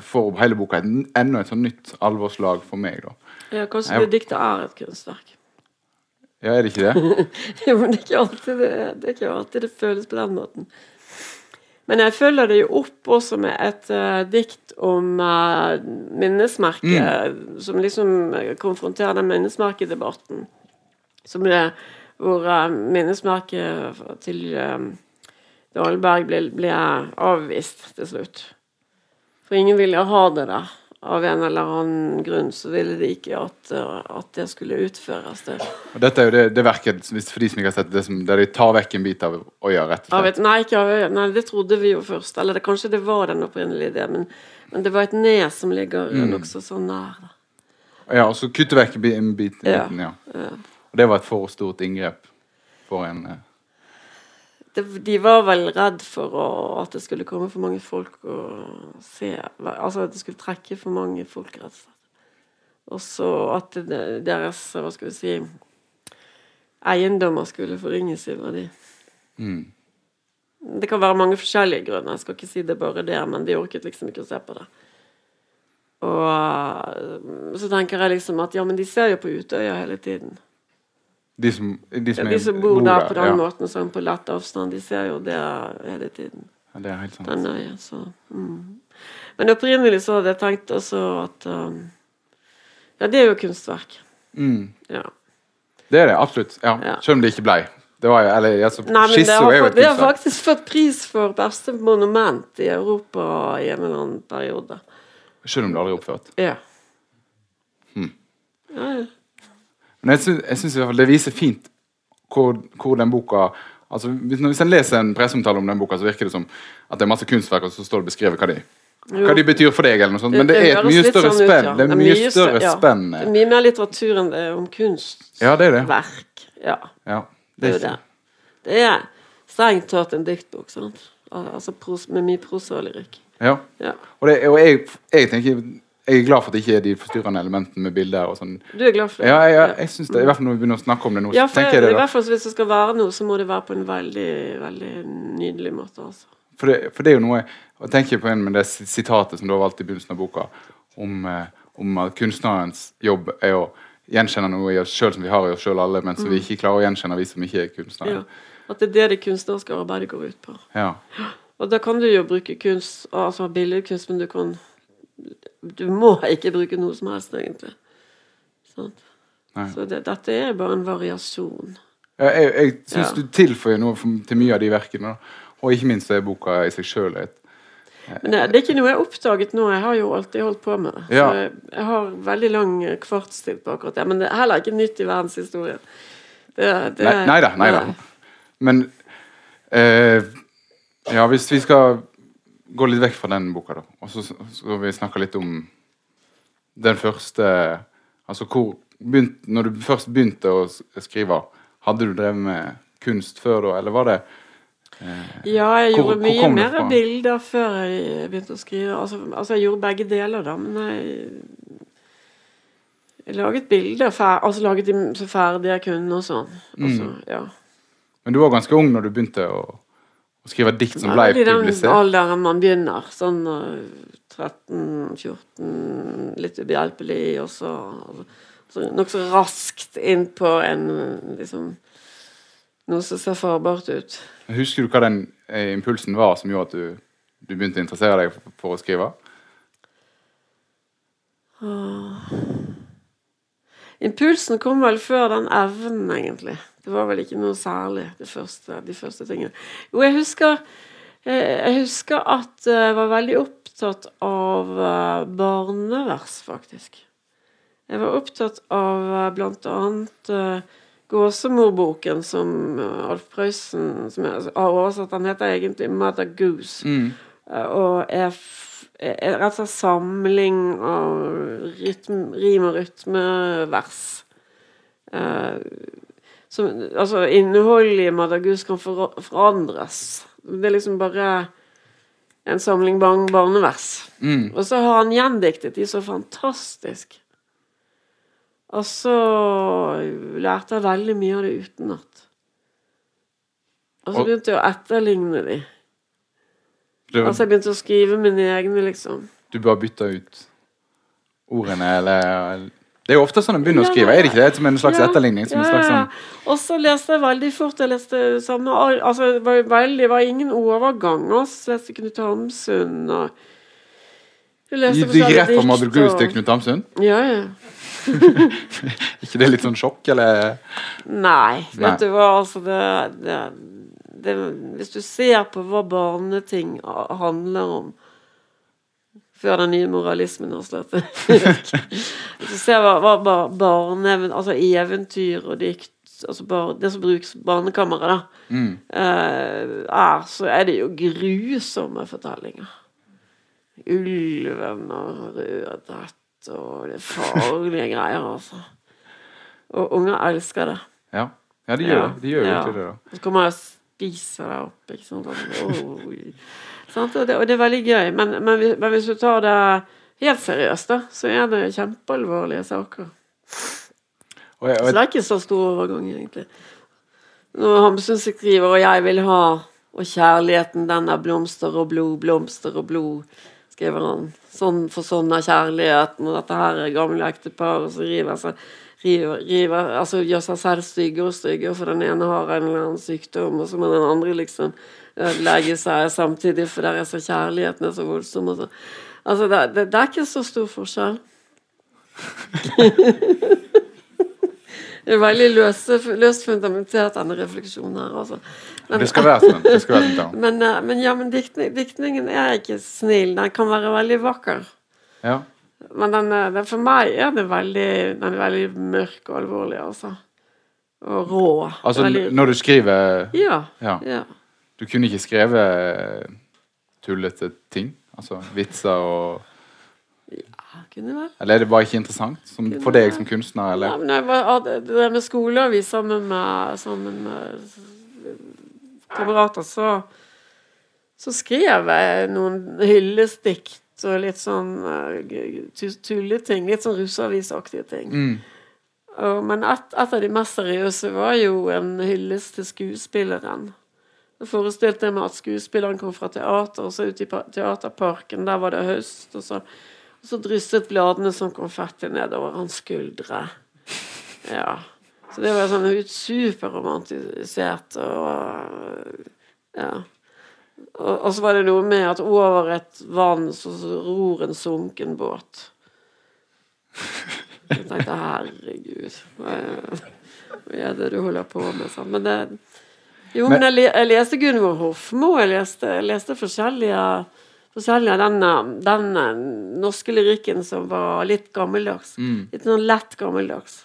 får hele boka et, enda et sånn nytt alvorslag for meg. da. Ja, kanskje Jeg- det diktet er et kunstverk. Ja, er det ikke det? [laughs] Jo, men det er ikke alltid det, det, er ikke alltid det føles på den måten. Men jeg følger det jo opp også med et uh, dikt om uh, minnesmerke, som liksom konfronterer den minnesmerkedebatten. Som det, hvor uh, minnesmerket til uh, Dahlberg ble, ble avvist til slutt. For ingen ville ha det der. Av en eller annen grunn så ville de ikke at, at det skulle utføres. Det. Og dette er jo det, det verket, for de som ikke har sett det, som, der de tar vekk en bit av øya, rett og slett. et, nei, ikke av øya. Nei, det trodde vi jo først. Eller det, kanskje det var den opprinnelige ideen, men, men det var et nes som ligger Mm. nokså så nær. Da. Ja, og så kutte vekk en bi- en bit. en Ja, liten, ja. Og det var et for stort inngrep for en eh, de var vel redd for å, at det skulle komme for mange folk og se Altså at det skulle trekke for mange folk, rett og slett. Og så at deres, hva skal vi si Eiendommer skulle forringes i verdi. mm. Det kan være mange forskjellige grunner. Jeg skal ikke si det bare det, men de orket liksom ikke å se på det. Og så tenker jeg liksom at ja, men de ser jo på Utøya hele tiden. De, som, de, Ja, de som bor der på den ja. måten, sånn på lett avstand, de ser jo det hele tiden. Ja, det er helt sant. Denne, så mm. Men opprinnelig så hadde jeg tenkt også at um, Ja, det er jo kunstverk. Mm. Ja. Det er det, absolutt. Ja. Ja. Selv om det ikke blei. Det var eller, altså, Nei, men det har, fått, et det har faktisk fått pris for beste monument i Europa i en eller annen periode. Selv om det aldri er oppført. Ja. Hmm. Ja, ja. Men jeg syns, jeg syns det viser fint hvor, hvor den boka altså Hvis, hvis en leser en presseomtale om den boka, så virker det som at det er masse kunstverk, og så står det beskrevet hva de, Jo. hva de betyr for deg. eller noe sånt, Men det, er et mye større sånn ut, spenn. ja. Det er mye større ja. spenn. Det er mye mer litteratur enn det er om kunstverk. Ja, det er det. Ja, Ja, det er det. Det er strengt tatt en diktbok, sant? Altså pros, med mye prosa og lyrikk. Ja. Ja. Og, det, og jeg, jeg tenker jeg er glad for at det ikke er de forstyrrende elementene med bilder. og sånn. Du er glad for det? Ja, jeg, jeg synes det, i hvert fall når vi begynner å snakke om det nå. Ja, for jeg det da. hvert fall hvis det skal være noe, så må det være på en veldig, veldig nydelig måte. altså. For det, for det er jo noe Jeg tenker på en med det sitatet som du har valgt i begynnelsen av boka, om, eh, om at kunstnerens jobb er å gjenkjenne noe i oss sjøl som vi har i oss sjøl alle, men som vi ikke klarer å gjenkjenne, vi som ikke er kunstnere. Mm. Ja. At det er det det kunstneriske arbeidet går ut på. Ja. Og da kan du jo bruke kunst, altså billedkunst, men du kan Du må ikke bruke noe som helst, egentlig. Sant? Så det, dette er bare en variasjon. Jeg, jeg, jeg syns Ja. du tilføyer noe til mye av de verkene. Og ikke minst er boka i seg sjøl et Men det, det er ikke noe jeg har oppdaget nå. Jeg har jo alltid holdt på med det. Ja. Jeg, jeg har veldig lang kvartstid på akkurat det. Men det er heller ikke nytt i verdenshistorien. Det, det, Nei, nei da. Nei da. Men eh, Ja, hvis vi skal gå litt vekk fra den boka, da, og så skal vi snakke litt om den første Altså hvor begynt, Når du først begynte å skrive, hadde du drevet med kunst før da, eller var det Ja, jeg Hvor- gjorde mye mer bilder før jeg begynte å skrive. Altså, altså jeg gjorde begge deler, da. Men jeg, jeg laget bilder fer, altså laget de så ferdige jeg kunne og sånn. Altså, Mm. ja. Men du var ganske ung når du begynte å, å skrive dikt som ble Ja, I den publisert? alderen man begynner. Sånn øh, 13-14, litt ubehjelpelig, og så, så nokså raskt inn på en liksom Noe som ser farbart ut. Husker du hva den eh, impulsen var som gjorde at du, du begynte å interessere deg for, for å skrive? Impulsen kom vel før den evnen, egentlig. Det var vel ikke noe særlig, det første, de første tingene. Jo, jeg husker, eh, jeg husker at eh, jeg var veldig opptatt av eh, barnevers, faktisk. Jeg var opptatt av eh, blant annet eh, Gåsemorboken som eh, Alf Prøysen som jeg har oversatt. Den heter egentlig 'Mother Goose'. Eh, Og er, er rett og slett samling av rytm, rim og rytmevers. Eh, som, altså innholdet i Madagus kan for, forandres. Det er liksom bare en samling barn barnevers. Mm. Og så har han gjendiktet de så fantastisk. Og så lærte jeg veldig mye av det utenat. Og så begynte jeg å etterligne de. Var... Altså jeg begynte å skrive mine egne, liksom. du bare bytta ut ordene, eller Det er jo ofte sånn en begynner å skrive, er det ikke det? Som en slags etterligning? Som en slags sånn. Og så leste jeg veldig fort. Jeg leste samme Altså det var, veldig, det var ingen overganger. Så leste Knut Hamsun og Du gikk forskjellige rett fra Mabel Goose til Knut Hamsun? Ja, ja. [laughs] ikke det litt sånn sjokk, eller? Nei, vet du hva, altså det, det, det Hvis du ser på hva barneting handler om før den nye moralismen har slått Hvis [laughs] du ser hva, hva bar- barne... Altså eventyr og dikt altså bar, Det som brukes barnekammeret, da, Mm. uh, er, så er det jo grusomme fortellinger. Ulven og Rødhett og det farlige greier, altså. Og unger elsker det. Ja. ja, de gjør Ja, det. De gjør ja. det. så kommer jeg og spiser deg opp. Ikke sant? Oi. Og, det, og det er veldig gøy. Men, men, men hvis du tar det helt seriøst, da, så er det kjempealvorlige saker. Og jeg, Så det er ikke så stor overgang, egentlig. Når Hamsun skriver 'Og jeg vil ha', og 'kjærligheten den er blomster og blod, blomster og blod', skriver han. Sånn for sånn er kjærligheten, og dette her er gamle ektepar som river seg river, river, altså gjør seg selv styggere og styggere, for den ene har en eller annen sykdom, og så må den andre liksom ødelegge seg samtidig, for der er så kjærligheten er så voldsom. Så. Altså, det, det, det er ikke så stor forskjell. [laughs] Det er veldig løse, løst fundamentert, denne refleksjonen her. Altså. Men, det skal være sånn. Det skal være sånn. [laughs] men, eh, men ja, men diktning, diktningen er ikke snill. Den kan være veldig vakker. Ja. Men den, er- den, for meg er den veldig, den er veldig mørk og alvorlig, altså. Og rå. Altså, veldig, når du skriver ja, Ja. ja. Du kunne ikke skrevet tullete ting? Altså vitser og ja, Kunne vel. Eller er det bare ikke interessant som, for deg som kunstner? Eller? men jeg var, det der med skoleavis sammen med, sammen med kamerater, så så skrev jeg noen hyllestikt og litt sånn uh, tulleting. Litt sånn russeavisaktige ting. Mm. Og, men et, et av de mest seriøse var jo en hyllest til skuespilleren. Jeg forestilte meg at skuespilleren kom fra teater, og så ut i teaterparken, der var det høst, og så, og så drysset bladene som konfetti nedover hans skuldre. Ja. Så det var sånn superromantisert og Ja. Og, og så var det noe med at over et vann så, så ror en sunken båt. Jeg tenkte herregud, hva er, det du holder på med? Men det Jo, men, jeg, jeg leste Gunvor Hofmo, jeg leste, jeg leste forskjellige forskjellige av den, den eh, norske lyrikken som var litt gammeldags. Mm. Litt sånn lett gammeldags.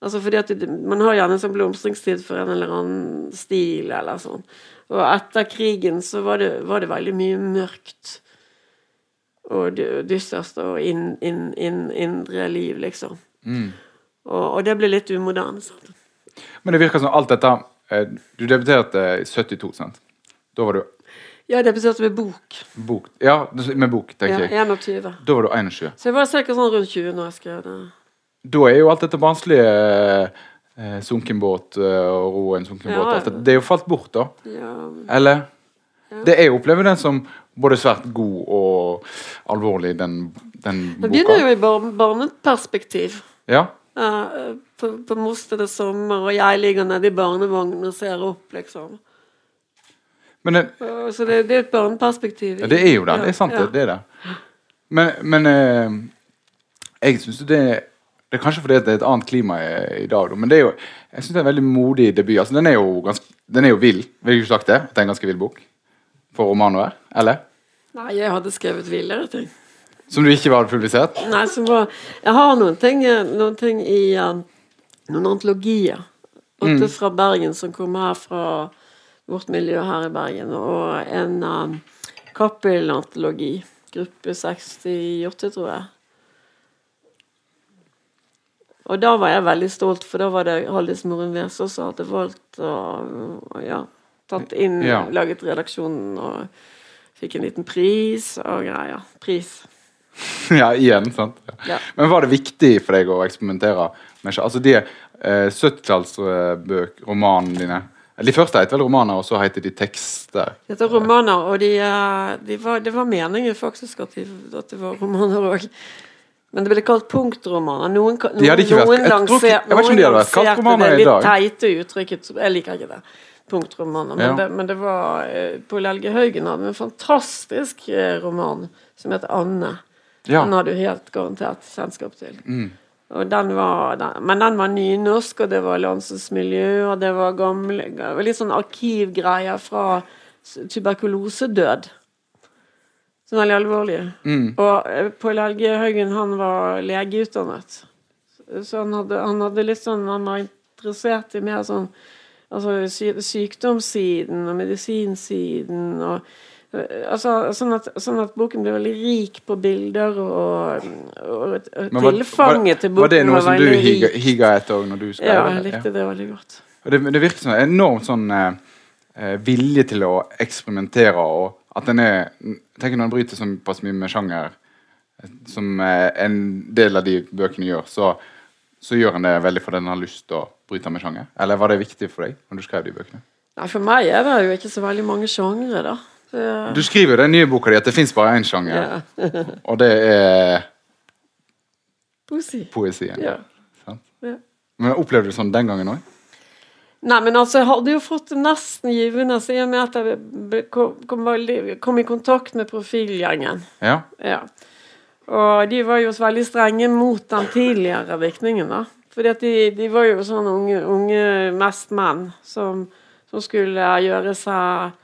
Altså fordi at du, Man har gjerne en sånn blomstringstid for en eller annen stil eller sånn. Og etter krigen så var det, var det veldig mye mørkt. Og dy- dystert og inn, inn, inn, indre liv, liksom. Mm. Og, og det ble litt umoderne. Sant? Men det virker som alt dette Du debuterte i 72, sant? Da var du Jeg debuterte med bok. bok Ja, med bok, Ja, tenker jeg. 21. Da var du 21. Så jeg var ca. sånn rundt 20 når jeg skrev det. Da er jo alt dette barnslige eh, sunken båt eh, og ro en sunken Ja, båt det, er jo falt bort, da. Ja, Eller? Ja. Det Jeg opplever den som både svært god og alvorlig, den, den Det begynner jo i bar barneperspektiv. Ja. Eh, på, på Mosted det sommer, og jeg ligger nede i barnevognen og ser opp, liksom. Men det, Så det, det er et barneperspektiv. ja, det er jo det. Det er sant, Ja. det. er det. Men, men eh, jeg syns det Det er kanskje fordi det er et annet klima i, dag, men det er jo jeg synes det er en veldig modig debut. Altså, den er jo ganske, den er jo vill. Vil du ikke sagt det? At det er en ganske vill bok? For romanen å? Eller? Nei, jeg hadde skrevet villere ting. Som du ikke hadde publisert? Nei, som var Jeg har noen ting, noen ting i um, noen antologier. Åtte Mm. fra Bergen som kommer her fra vårt miljø her i Bergen. Og en um, Cappelen-antologi. Gruppe 68, tror jeg. Og da var jeg veldig stolt, for da var det Haldis Moren Vesaas som hadde valgt å, ja, tatt inn, Ja. laget redaksjonen og fikk en liten pris og greier. Pris. [laughs] ja, igjen, sant? Ja. Men var det viktig for deg å eksperimentere med Altså de eh, 70-tallsromanene dine De første heter vel romaner, og så heter de tekster. Det heter romaner, og de, eh, de var, det var meningen faktisk at, de, at det var romaner òg. Men det ble kalt punktromaner. Noen, noen, De hadde ikke vært- noen ikke- ikke lanserte det litt teite uttrykket. Jeg liker ikke det. Punktromaner. Men, Ja. det, men det var eh, Pål Helge Haugen hadde en fantastisk eh, roman som het Anne. Ja. Den har du helt garantert kjennskap til. Mm. Den var, den, men den var nynorsk, og det var landsens miljø, og det var gamle det var Litt sånn arkivgreier fra tuberkulosedød. Som er veldig alvorlige. Mm. Og eh, Pål Helge Haugen, han var legeutdannet. Så han hadde, han hadde litt sånn Han var interessert i mer sånn Altså sykdomssiden og medisinsiden og Altså, sånn at, sånn at boken ble veldig rik på bilder, og, og, og var, tilfanget til boken var det noe som du higa, higa etter òg når du skrev Ja, jeg likte det veldig godt. Og det, det virker som en enormt sånn eh, eh, vilje til å eksperimentere, og at den er Tenk Når den bryter såpass mye med sjanger, eh, som eh, en del av de bøkene gjør, så, så gjør den det veldig fordi den har lyst til å bryte med sjanger? Eller var det viktig for deg når du skrev de bøkene? Nei, For meg er det jo ikke så veldig mange sjangre, da. Du skriver jo i den nye boka di at det fins bare én sjanger, ja. [laughs] og det er Poesi. poesien. Ja. Ja. Men opplevde du sånn den gangen òg? Nei, men altså, jeg hadde jo fått nesten givende så i og med at jeg kom, kom, i kontakt med profilgjengen. Ja. Ja. Og de var jo veldig strenge mot den tidligere diktningen, da. At de, de var jo sånne unge, unge mest menn som, som skulle gjøre seg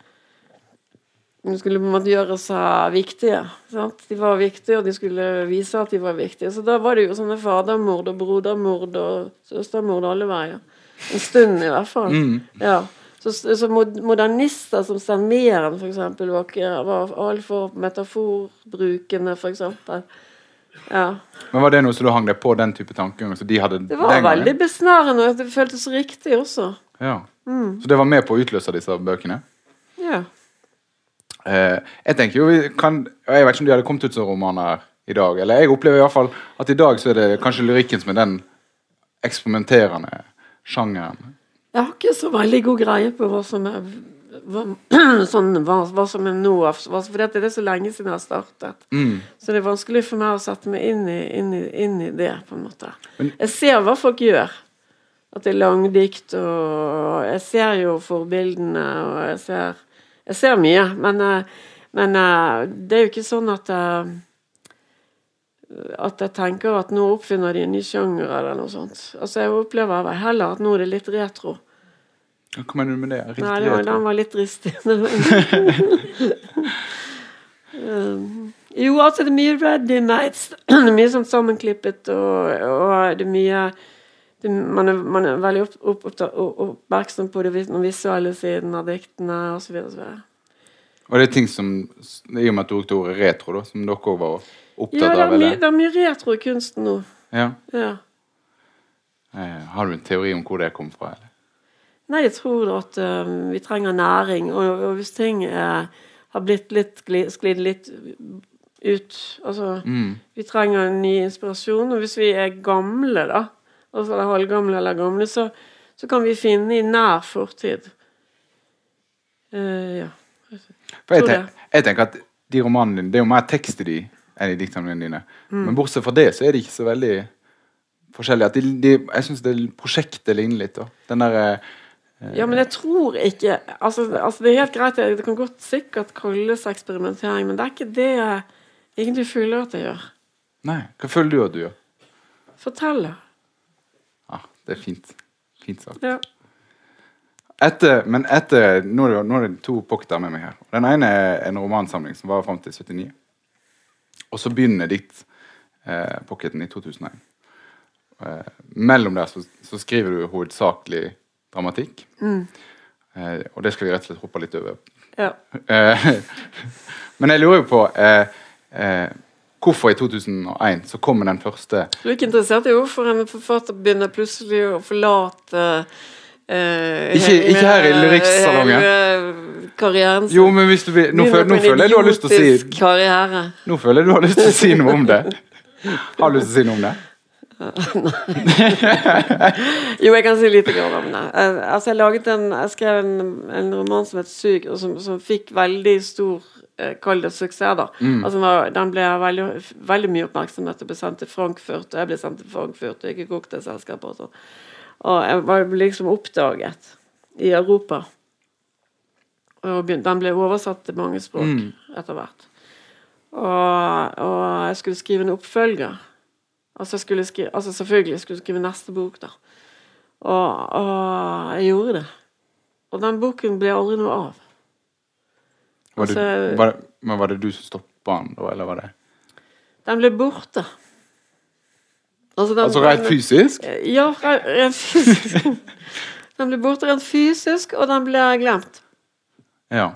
de skulle på en måte gjøre seg viktige. Sant? De var viktige, og de skulle vise at de var viktige. Så da var det jo sånne fadermord og brodermord og søstermord alle veier. En stund, i hvert fall. Mm. Ja. Så, så modernister som Sten f.eks., var, var altfor metaforbrukende, for eksempel. Ja. Men var det noe som du hang deg på den type tanken som de Det var veldig besnærende, og det føltes riktig også. Ja. Mm. Så det var med på å utløse disse bøkene? Ja. Eh, jeg tenker jo vi kan, Jeg vet ikke om de hadde kommet ut som romaner i dag. Eller jeg opplever i hvert fall at i dag så er det kanskje lyrikken som er den eksperimenterende sjangeren. Jeg har ikke så veldig god greie på hva som er hva, [clears throat] sånn, hva, hva som er nå. hva- For det er så lenge siden jeg har startet. Mm. Så det er vanskelig for meg å sette meg inn i, inn i, inn i det, på en måte. Men- jeg ser hva folk gjør. At det er langdikt, og jeg ser jo forbildene, og jeg ser, jeg ser mye. Men, eh, men eh, det er jo ikke sånn at jeg, at jeg tenker at nå oppfinner de en ny sjanger eller noe sånt. Altså Jeg opplever heller at nå er det litt retro. Hva mener du med det? Riktig Nei, det var, retro. den var litt ristig. [laughs] um, jo, altså det er mye ready. [clears throat] Det er mye sånn sammenklippet, og, og det er mye man, er, man er veldig opp, opp, opp, oppmerksom på det, den visuelle siden av diktene osv. Og det er ting som I og med at du brukte ordet retro, da, som dere var opptatt Ja, det er, av? Ja, Eller? det er mye retro i kunsten nå. Ja. Ja. Eh, har du en teori om hvor det kom fra? Eller? Nei, jeg tror at um, vi trenger næring, og, og hvis ting eh, har blitt litt sklidd litt ut Altså, Mm. vi trenger en ny inspirasjon, og hvis vi er gamle, da, altså det halvgamle eller gamle, så, så kan vi finne i nær fortid. Uh, ja. Jeg, Tror tenk, jeg tenker at de romanene dine Det er jo mer tekst i de enn i diktene dine. Mm. Men bortsett fra det, så er de ikke så veldig forskjellige. At de, de, jeg syns prosjektet ligner litt. da. Den der, eh, ja, men jeg tror ikke altså, altså Det er helt greit, det kan godt sikkert kalles eksperimentering, men det er ikke det jeg egentlig føler at jeg gjør. Nei, hva føler du at du gjør? Fortelle. Det er fint. Fint sagt. Ja. Etter, men etter, nå er, det, nå er det to pocketer med meg her. Den ene er en romansamling som var fram til 79. Og så begynner ditt eh, pocketen i 2001. Eh, mellom der så, så skriver du hovedsakelig dramatikk. Eh, og det skal vi rett og slett hoppe litt over. ja. Eh, [laughs] men jeg lurer jo på eh, eh, hvorfor i 2001 så kommer den første Du er ikke interessert i hvorfor en forfatter begynner plutselig å forlate eh, Ikke- ikke her i lyrikksalongen. hele Karrieren sin. Jo, men hvis du vil Nå, føler, nå føler jeg du har lyst til å si karriere. Nå føler jeg du har lyst til å si noe om det. Har du lyst til å si noe om det? [laughs] Jo, jeg kan si lite grann om det. Eh, altså, jeg, en, jeg skrev en, en roman som het 'Syk', og som, som fikk veldig stor eh, Kall det suksess, da. Altså, den den ble veldig, veldig mye oppmerksomhet og ble sendt til Frankfurt, og jeg ble sendt til Frankfurt og gikk i cocktailselskaper og sånn. Og jeg var liksom oppdaget i Europa. Og den ble oversatt til mange språk etter hvert. Og, og jeg skulle skrive en oppfølger. Altså, jeg skulle skrive, altså selvfølgelig jeg skulle skrive neste bok, da. Og, og jeg gjorde det. Og den boken ble aldri noe av. Var det, Altså- var, det- men var det du som stoppa den, da, eller var det Den ble borte. Altså, den- Altså rent fysisk? Ja, re- rent fysisk. [laughs] den ble borte rent fysisk, og den ble glemt. Ja.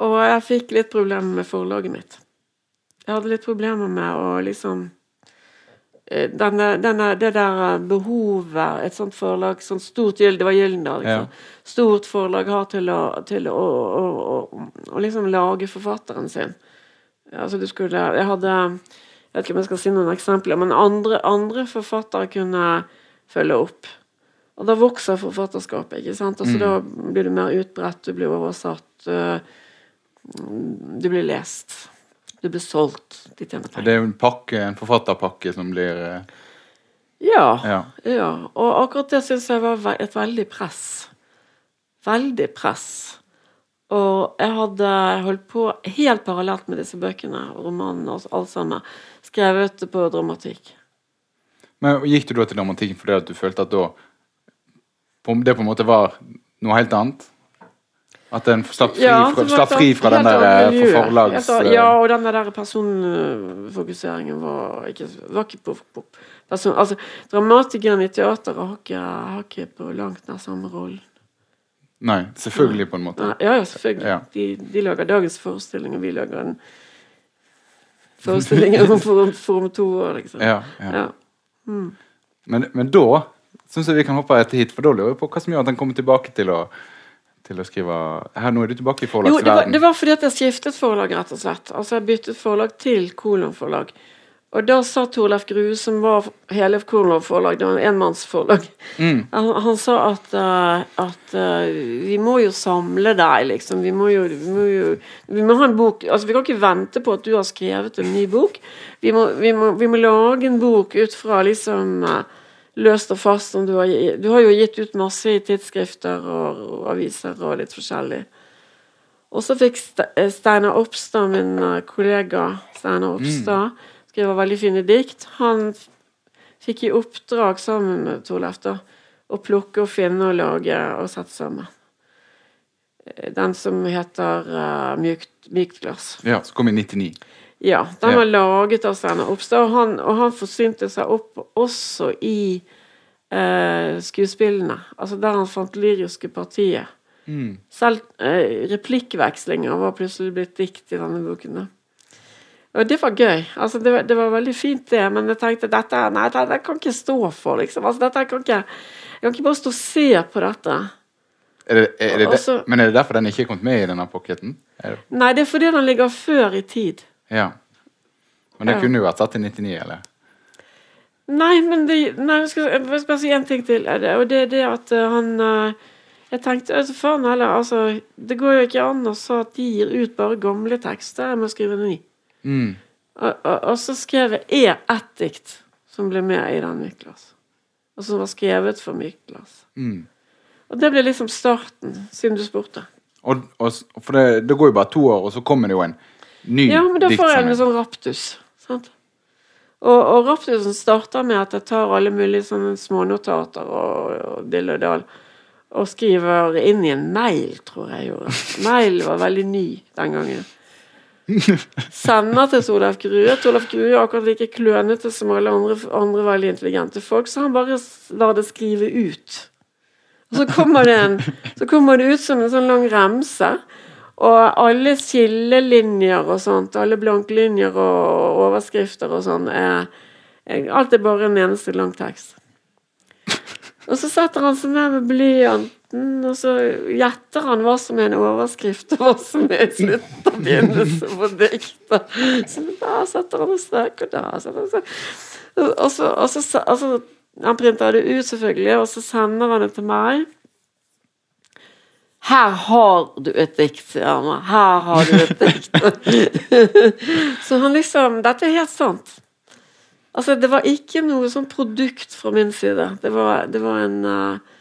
Og jeg fikk litt problemer med forlaget mitt. Jeg hadde litt problemer med å liksom denne, denne, Det der behovet et sånt forlag sånn stort Det var Gyldendal. Ja. Liksom. Stort forlag har til å, til å, å, å, liksom lage forfatteren sin. Altså du skulle Jeg hadde Jeg vet ikke om jeg skal si noen eksempler, men andre, andre forfattere kunne følge opp. Og da vokser forfatterskapet, ikke sant? Altså Da blir du mer utbredt, du blir oversatt, øh, du blir lest. Du blir solgt. De tjener Det er en pakke, en forfatterpakke som blir eh, Ja. Ja. ja. Og akkurat det syns jeg var et veldig press. Veldig press. Og jeg hadde holdt på helt parallelt med disse bøkene, romanene og alt sammen, skrevet på dramatikk. Men gikk du da til dramatikken fordi at du følte at da det på en måte var noe helt annet? At den slapp fri Ja, fra, slapp fri fra den der eh, forlags... Annet- eh, Ja, og den der personfokuseringen var ikke, var ikke på, på person, Altså, dramatikeren i teateret har ikke, har ikke på langt nær samme rolle. Nei, selvfølgelig, på en måte. Nei, Ja, ja, selvfølgelig. Ja. De, de lager dagens forestilling, og vi lager en forestilling om for, for om to år, liksom. Ja, ja. Ja. Men, men da syns jeg vi kan hoppe etter hit, for da lurer jeg på hva som gjør at den kommer tilbake til å til å skrive Her, Nå er du tilbake i Jo, det var, det var fordi at jeg skiftet forlag, rett og slett. Altså, jeg byttet forlag til kolonforlag. Og da sa Torleif Grue, som var hele kolonforlag, det var en enmannsforlag, Mm. [laughs] han, han sa at, uh, at uh, vi må jo samle deg, liksom. Vi må jo, vi må jo Vi må ha en bok Altså, vi kan ikke vente på at du har skrevet en ny bok. Vi må, vi må, vi må lage en bok ut fra liksom eh, løst og fast som du har gitt. Du har jo gitt ut masse i tidsskrifter og, og aviser og litt forskjellig. Og så fikk eh, Steinar Opstad, min eh, kollega Steinar Opstad, skriver veldig fine dikt. Han fikk i oppdrag sammen med Torleif da, å plukke og finne og lage og sette sammen. Eh, Den som heter uh, mykt, mykt glass. Ja, som kom i 99. Ja, den Ja. var laget av Steinar Opstad, og han, og han forsynte seg opp også i eh, skuespillene. Altså der han fant lyriske partier. Mm. Selv eh, replikkvekslinger var plutselig blitt dikt i denne boken. da. Og det var gøy. Altså, det, var, det var veldig fint, det, men jeg tenkte dette Nei, dette jeg kan ikke stå for, liksom. Altså, dette kan ikke, jeg kan ikke bare stå og se på dette. Er det, er det, Også, men er det derfor den ikke er kommet med i denne pocketen? Det, Nei, det er fordi den ligger før i tid. Ja. Men det kunne jo vært satt i 99, eller? Nei, men det, nei, jeg, skal, jeg skal si en ting til. Og det er det at eh, han eh, Jeg tenkte altså, faen heller, altså Det går jo ikke an å si at de gir ut bare gamle tekster. Jeg må skrive ny. Mm. Og, og, og så skrev jeg E ett dikt som ble med i den Miklas. Og som var skrevet for Miklas. Mm. Og det ble liksom starten, siden du spurte. Og, og, for det, det går jo bare to år, og så kommer det jo en ny Ja, men da får jeg en sånn raptus. Sant? Og, og raptusen starter med at jeg tar alle mulige sånne smånotater og, og dill og dal. og skriver inn i en mail, tror jeg gjorde. Mail var veldig ny den gangen. [laughs] Sender til Torleif Grue. Torleif Grue er akkurat like klønete som alle andre, andre veldig intelligente folk, så han bare lar det skrive ut. Og så kommer det, en, så kommer det ut som en sånn lang remse. Og alle skillelinjer og sånt, alle blanklinjer og overskrifter og sånn, er, er Alt er bare en eneste lang tekst. Og så setter han seg ned med blyanten, og så gjetter han hva som er en overskrift, og hva som er slutt og begynnelse på diktet. Så der setter han en strek, og der setter han strek. Og så, og så, og så Han printer det ut, selvfølgelig, og så sender han det til meg. Her har du et dikt, sier han. Her har du et dikt. [laughs] så han liksom Dette er helt sant. Altså, det var ikke noe sånn produkt fra min side. Det var, det var en eh,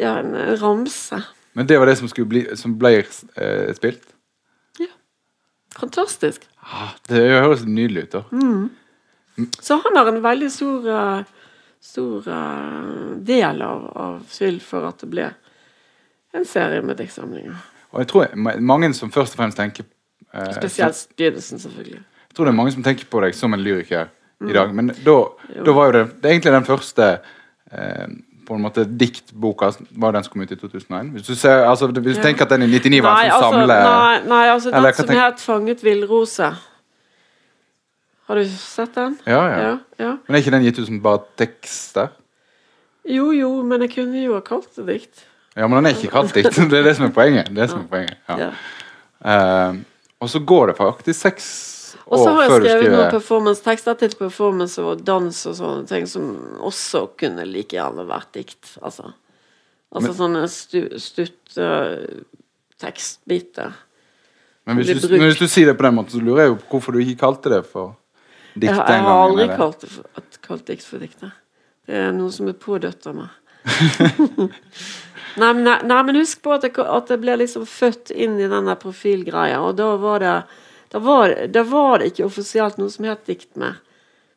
Ja, en, ramse. Men det var det som, bli, som ble eh, spilt? Fantastisk. Ah, det høres nydelig ut, da. Mm. Så han har en veldig stor eh, Stor eh, del av, av skyld for at det ble en serie med diktsamlinger. Og jeg tror mange som først og fremst tenker eh, Spesielt begynnelsen, selvfølgelig. Jeg tror det er mange som tenker på deg som en lyriker Mm. i dag. Men da, da var jo det, det er egentlig den første eh, på en måte diktboka var den som kom ut i 2001. Hvis du, ser, altså, hvis du tenker at den i 99 var en som altså, samle... nei, nei, altså den som tenk- het 'Fanget villrose'. Har du sett den? Ja, ja. ja, ja. Men er ikke den gitt ut som bare tekster? Jo, jo, men jeg kunne jo ha kalt det dikt. Ja, men den er ikke kalt [laughs] dikt. Det er det som er poenget. Det er som er poenget. Ja. Eh, og så går det faktisk seks Og så har jeg skrevet noen performance-tekster til performance og dans og sånne ting som også kunne like gjerne vært dikt. Altså, altså Men- sånne stu, stutt uh. Men hvis, du, men hvis du sier det på den måten, så lurer jeg jo på hvorfor du ikke kalte det for dikt den gangen. jeg har aldri eller? kalt, det for, kalt dikt for dikt. Det er noe som er pådødt av meg. Nei, nei, nei, men husk på at jeg, at jeg ble liksom født inn i den profilgreia, og da var det da var, da var det ikke offisielt noe som het dikt mer.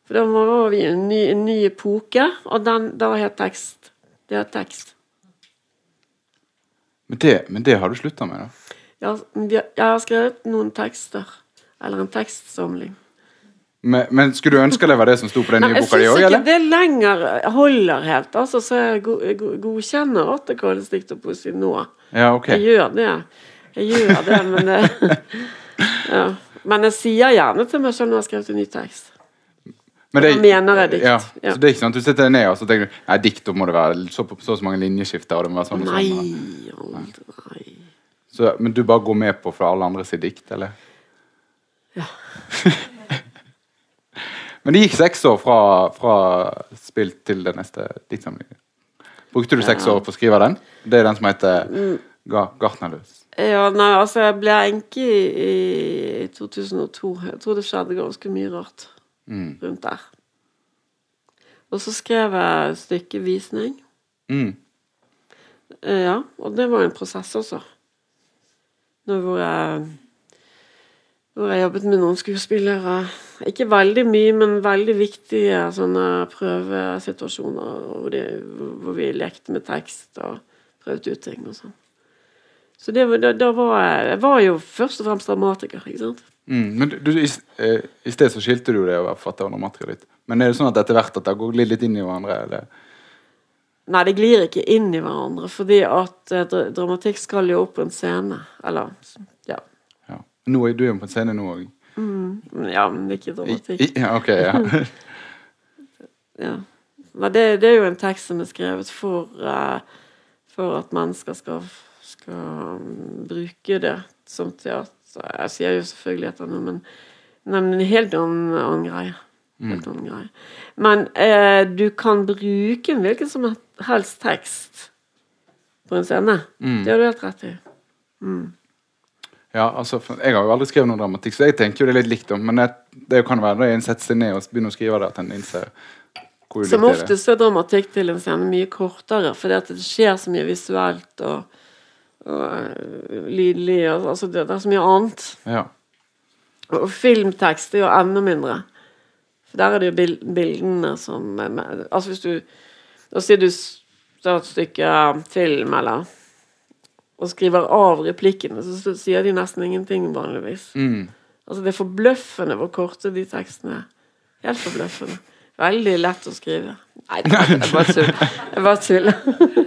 For da var vi i en ny, en ny epoke, og den, da het tekst. Det het tekst. Men det, men det har du slutta med, da? Jeg, jeg har skrevet noen tekster. Eller en tekstsamling. Men, men skulle du ønske det var det som sto på den nye jeg boka di syns òg, ikke det lenger holder helt. Altså, så jeg go go godkjenner at det kalles dikt og poesi nå. Ja, ok. Jeg gjør det. Jeg gjør det, men det [laughs] ja. Men jeg sier gjerne til meg selv når jeg har skrevet en ny tekst. Men det, mener jeg dikt. Ja, Ja. Så det er ikke sånn at du sitter ned og så tenker du, nei, dikt da må det være så, så, så mange linjeskifter. Og det må være sånn og Nei, sånn. aldri. Så, men du bare går med på for alle andre sitt dikt, eller? Ja. Men det gikk seks år fra, fra spill til det neste diktsamlingen. Brukte du seks Ja. år på å skrive den? Det er den som heter Ga Gartnerløs. Ja, nei, altså, jeg ble enke i, i 2002. Jeg tror det skjedde ganske mye rart Mm. rundt der. Og så skrev jeg stykkevisning. Mm. Eh, Ja, og det var en prosess også. Nå hvor jeg hvor jeg jobbet med noen skuespillere. Ikke veldig mye, men veldig viktige sånne prøvesituasjoner hvor, de, hvor vi lekte med tekst og prøvde ut ting og sånn. Så det, da, da var jeg Jeg var jo først og fremst dramatiker, ikke sant? Mm. Men du, i, eh, I sted så skilte du det å være forfatter og dramatiker litt. Men er det sånn at etter hvert at det går litt, inn i hverandre? Eller? Nei, det glir ikke inn i hverandre, fordi at eh, dramatikk skal jo opp på en scene. Eller. Nå er du er jo på en scene nå òg. Men Ja, men ikke dramatikk. Ja, ok, ja. [laughs] Ja. Men det, det er jo en tekst som er skrevet for, uh, for at mennesker skal, skal mm, bruke det som teater. Jeg sier jo selvfølgelig etter noe, men, men en helt annen, annen greie. Helt annen greie. Men eh, du kan bruke en hvilken som helst tekst på en scene. Det har du helt rett i. ja altså, jeg har jo aldri skrevet noe dramatikk, så jeg tenker jo det er litt likt om. Men det, det kan være når en setter seg ned og begynner å skrive det, at en innser hvor ulikt Som det er. oftest er dramatikk til en scene mye kortere, fordi at det skjer så mye visuelt og, og øh, lydlig. Og, altså det, det er så mye annet. Ja. Og filmtekst er jo enda mindre. For der er det jo bil bildene som med. Altså hvis du Da sier du et stykke film, eller Og skriver av replikkene, så, så sier de nesten ingenting vanligvis. Mm. Altså Det er forbløffende hvor korte de tekstene er. Helt forbløffende. Veldig lett å skrive. Nei, det jeg bare tull. Jeg bare tuller.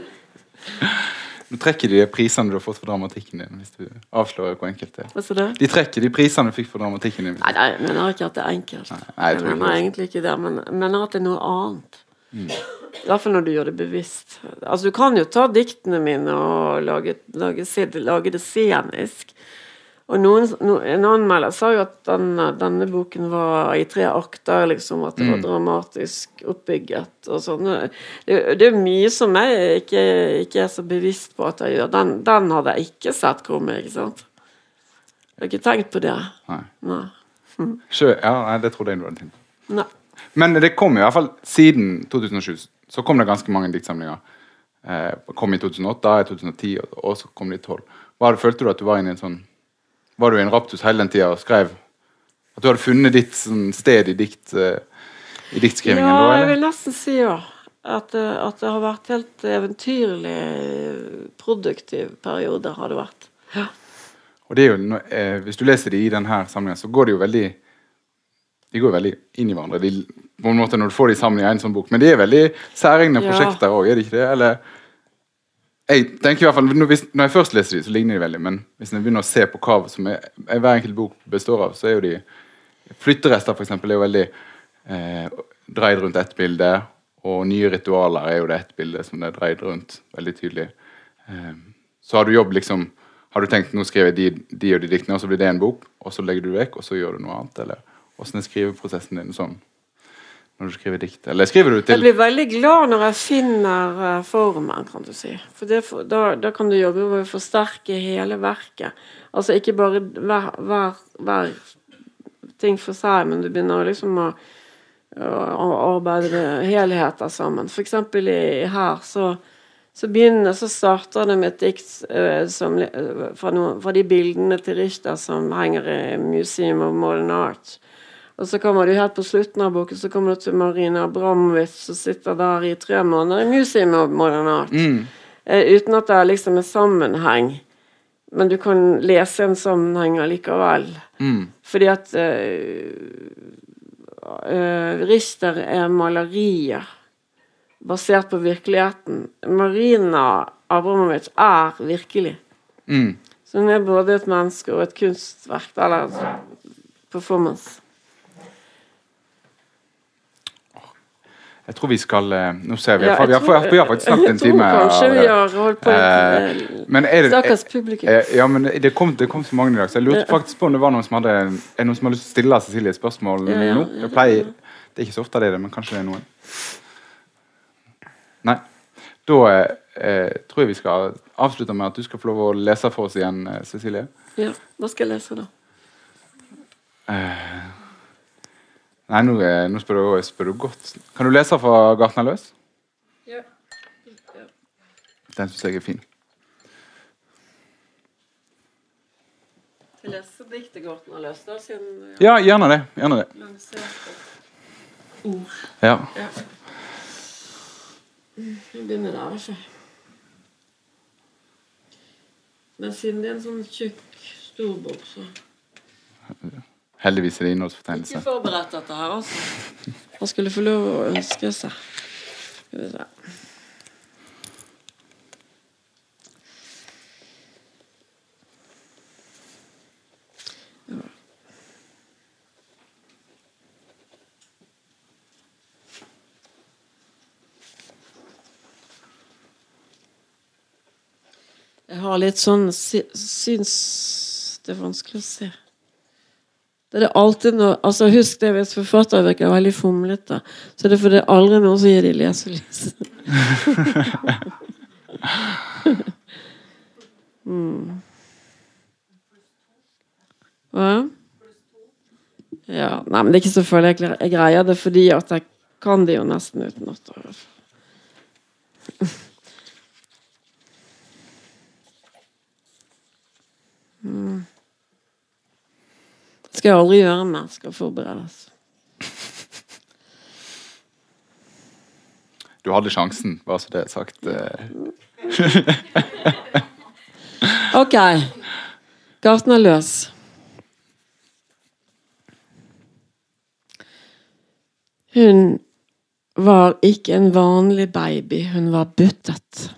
Nå trekker de prisene du har fått for dramatikken din, hvis du avslører hvor enkelt det er. De trekker de prisene du fikk for dramatikken din. Nei, nei, jeg har ikke at det enkelt. Nei, jeg jeg mener egentlig ikke det, men jeg har at det noe annet. Hvert fall når du gjør det bevisst. Altså, du kan jo ta diktene mine og lage, lage, lage det scenisk. Og noen, no, En anmelder sa jo at denne, denne boken var i tre akter, liksom, at det var dramatisk oppbygget og sånn. Det, det er mye som jeg ikke, ikke er så bevisst på at jeg gjør. Den, den hadde jeg ikke sett komme, ikke sant? Jeg har ikke tenkt på det. Nei. Nei. Sjø, ja, det trodde jeg du hadde tenkt. Nei. Men det kom i hvert fall siden 2007 så kom det ganske mange diktsamlinger. Eh, kom i 2008, i 2010, og, så kom det i 2012. Hva følte du at du var inne i en sånn Var du i en raptus hele den tida og skrev At du hadde funnet ditt sånn, sted i, dikt, eh, i diktskrivingen? Ja, da, jeg vil nesten si ja. At, det- at det har vært helt eventyrlig produktiv periode, har det vært. Ja. Og det er jo, eh, Hvis du leser det i denne samlingen, så går det jo veldig De går veldig inn i hverandre de, på en måte når du får de sammen i en sånn bok. Men de er veldig særegne Ja. prosjekter òg, er de ikke det? Eller jeg tenker i hvert fall, når, jeg først leser de, så ligner de veldig. Men hvis jeg begynner å se på hva som er, er hver enkelt bok består av, så er jo de Flytterester, eksempel, er jo veldig eh, dreid rundt ett bilde. Og nye ritualer er jo det ett bilde som det er dreid rundt. Veldig tydelig. Eh, så har du jobb liksom Har du tenkt nå skriver jeg de, de og de diktene, og så blir det en bok, og så legger du det vekk, og så gjør du noe annet? Eller åssen er skriveprosessen din sånn når du skriver dikt? Eller skriver du Jeg blir veldig glad når jeg finner eh, formen, kan du si. For det, for- da, da kan du jobbe med å forsterke hele verket. Altså ikke bare hver, hver, hver ting for seg, men du begynner liksom å, å arbeide med helheter sammen. For eksempel i, her så, så begynner så starter det med et dikt eh, som, eh, fra, noen, fra de bildene til Richter som henger i Museum of Modern Art. Og så kommer du helt på slutten av boken Så kommer du til Marina Abramovic som sitter der i tre måneder i Museum of Modern Art. Eh, uten at det er liksom en sammenheng. Men du kan lese en sammenheng allikevel. mm, Fordi at eh, eh, Richter er malerier basert på virkeligheten. Marina Abramovic er virkelig. mm. Så hun er både et menneske og et kunstverk. Eller performance. Jeg tror vi skal eh, Nå ser vi, Ja, vi, har, tror- vi har faktisk snakket en Jeg tror time. kanskje vi har holdt på Eh, det, Stakkars publikum. Eh, Ja, men det kom, det kom så mange i dag, så jeg lurte faktisk på om det var noen som hadde Er noen som har lyst til å stille Cecilie et spørsmål Ja, ja, nå? Det, pleier, det er ikke så ofte det er det, men kanskje det er noen. Nei. Da eh, tror jeg vi skal avslutte med at du skal få lov å lese for oss igjen, eh, Cecilie. Ja, hva skal jeg lese, da? Eh, nei, nå, eh, nå spør, du, spør du godt. Kan du lese fra 'Gartner løs'? Ja. Den syns jeg er fin. Jeg leser diktet Gorten har løst, da, siden Ja, gjerne det. Gjerne det. ord. Ja. Ja. Vi begynner der, ikke Men siden det er en sånn tjukk, stor bok, så Heldigvis er det Ikke forberedt dette her, altså. Han skulle få lov å ønske seg. Skal vi se. Jeg har litt sånn sy- syns Det er vanskelig å se. Det er alltid noe altså Husk det hvis forfatter virker veldig fomlete, så det er for det er aldri noen som gir dem leselys. mm. Hva? Ja, nei, men det er [laughs] ikke så farlig. Jeg greier det fordi at jeg kan det jo nesten utenat. Skal jeg aldri gjøre mer. Skal forberedes. Du hadde sjansen, bare så det er sagt. eh. Ok. Garten er løs. Hun var ikke en vanlig baby, hun var buttet.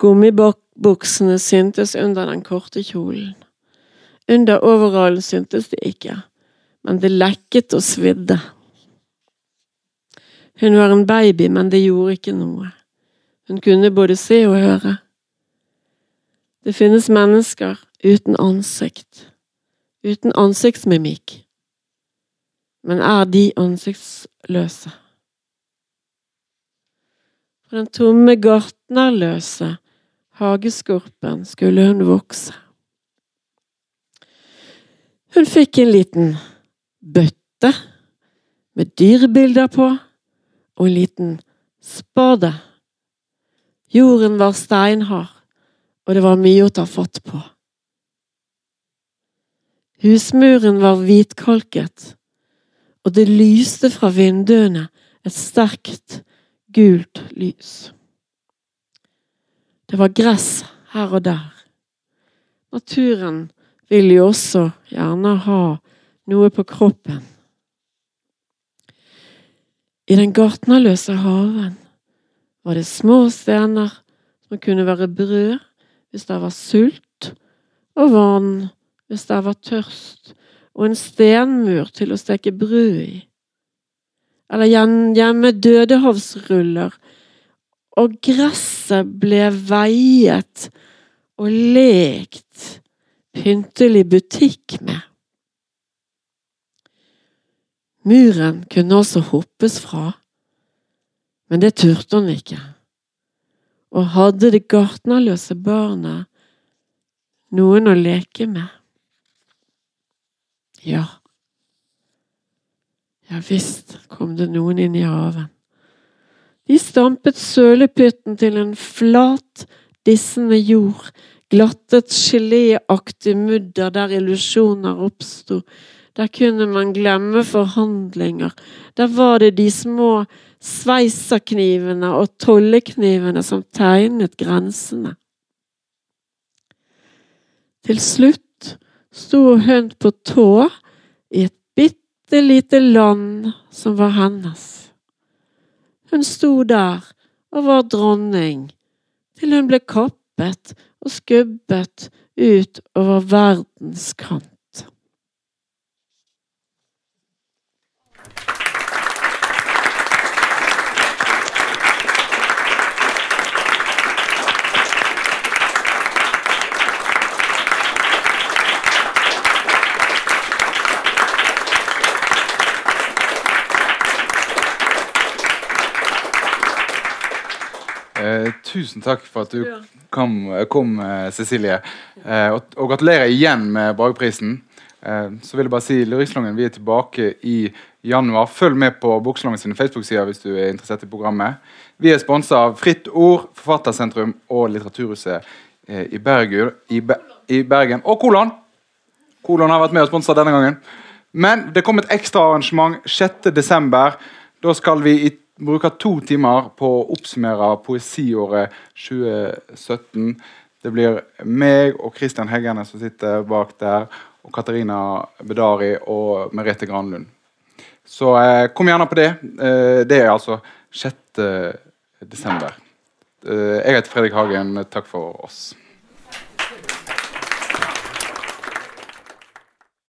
Gummibuksene syntes under den korte kjolen. Under overallen syntes det ikke, men det lekket og svidde. Hun var en baby, men det gjorde ikke noe. Hun kunne både se og høre. Det finnes mennesker uten ansikt, uten ansiktsmimikk. Men er de ansiktsløse? For den tomme gartnerløse hageskorpen skulle hun vokse. Hun fikk en liten bøtte med dyrebilder på, og en liten spade. Jorden var steinhard, og det var mye å ta fatt på. Husmuren var hvitkalket, og det lyste fra vinduene et sterkt, gult lys. Det var gress her og der. Naturen vil jo også gjerne ha noe på kroppen. I den gartnerløse haven var det små stener som kunne være brød hvis det var sult, og vann hvis det var tørst, og en stenmur til å steke brød i. Eller gjemme dødehavsruller, og gresset ble veiet og lekt pyntelig butikk med. Muren kunne også hoppes fra, men det turte hun ikke. Og hadde det gartnerløse barnet noen å leke med? Ja. Ja visst kom det noen inn i haven. De stampet sølepytten til en flat, dissende jord, glattet geléaktig mudder der illusjoner oppsto. Der kunne man glemme forhandlinger. Der var det de små sveiserknivene og tolleknivene som tegnet grensene. Til slutt sto hun på tå i et bitte lite land som var hennes. Hun sto der og var dronning, til hun ble kappet og skubbet ut over verdens kant. Tusen takk for at du kom, kom eh, Cecilie. Eh, og, og gratulerer igjen med Brageprisen. Eh, så vil jeg bare si Lyrikksalongen vi er tilbake i januar. Følg med på Boksalongen sine Facebook-sider hvis du er interessert i programmet. Vi er sponsa av Fritt Ord, Forfattersentrum og Litteraturhuset eh, i, Bergen, i, Be i Bergen. Og Kolon! Kolon har vært med og sponsa denne gangen. Men det kom et ekstra arrangement 6.12. Da skal vi i, bruke to timer på å oppsummere poesiåret 2017. Det blir meg og Christian Heggene som sitter bak der, og Katarina Bedari og Merete Granlund. Så eh, kom gjerne på det. Eh, det er altså 6. desember. Eh, jeg heter Fredrik Hagen. Takk for oss.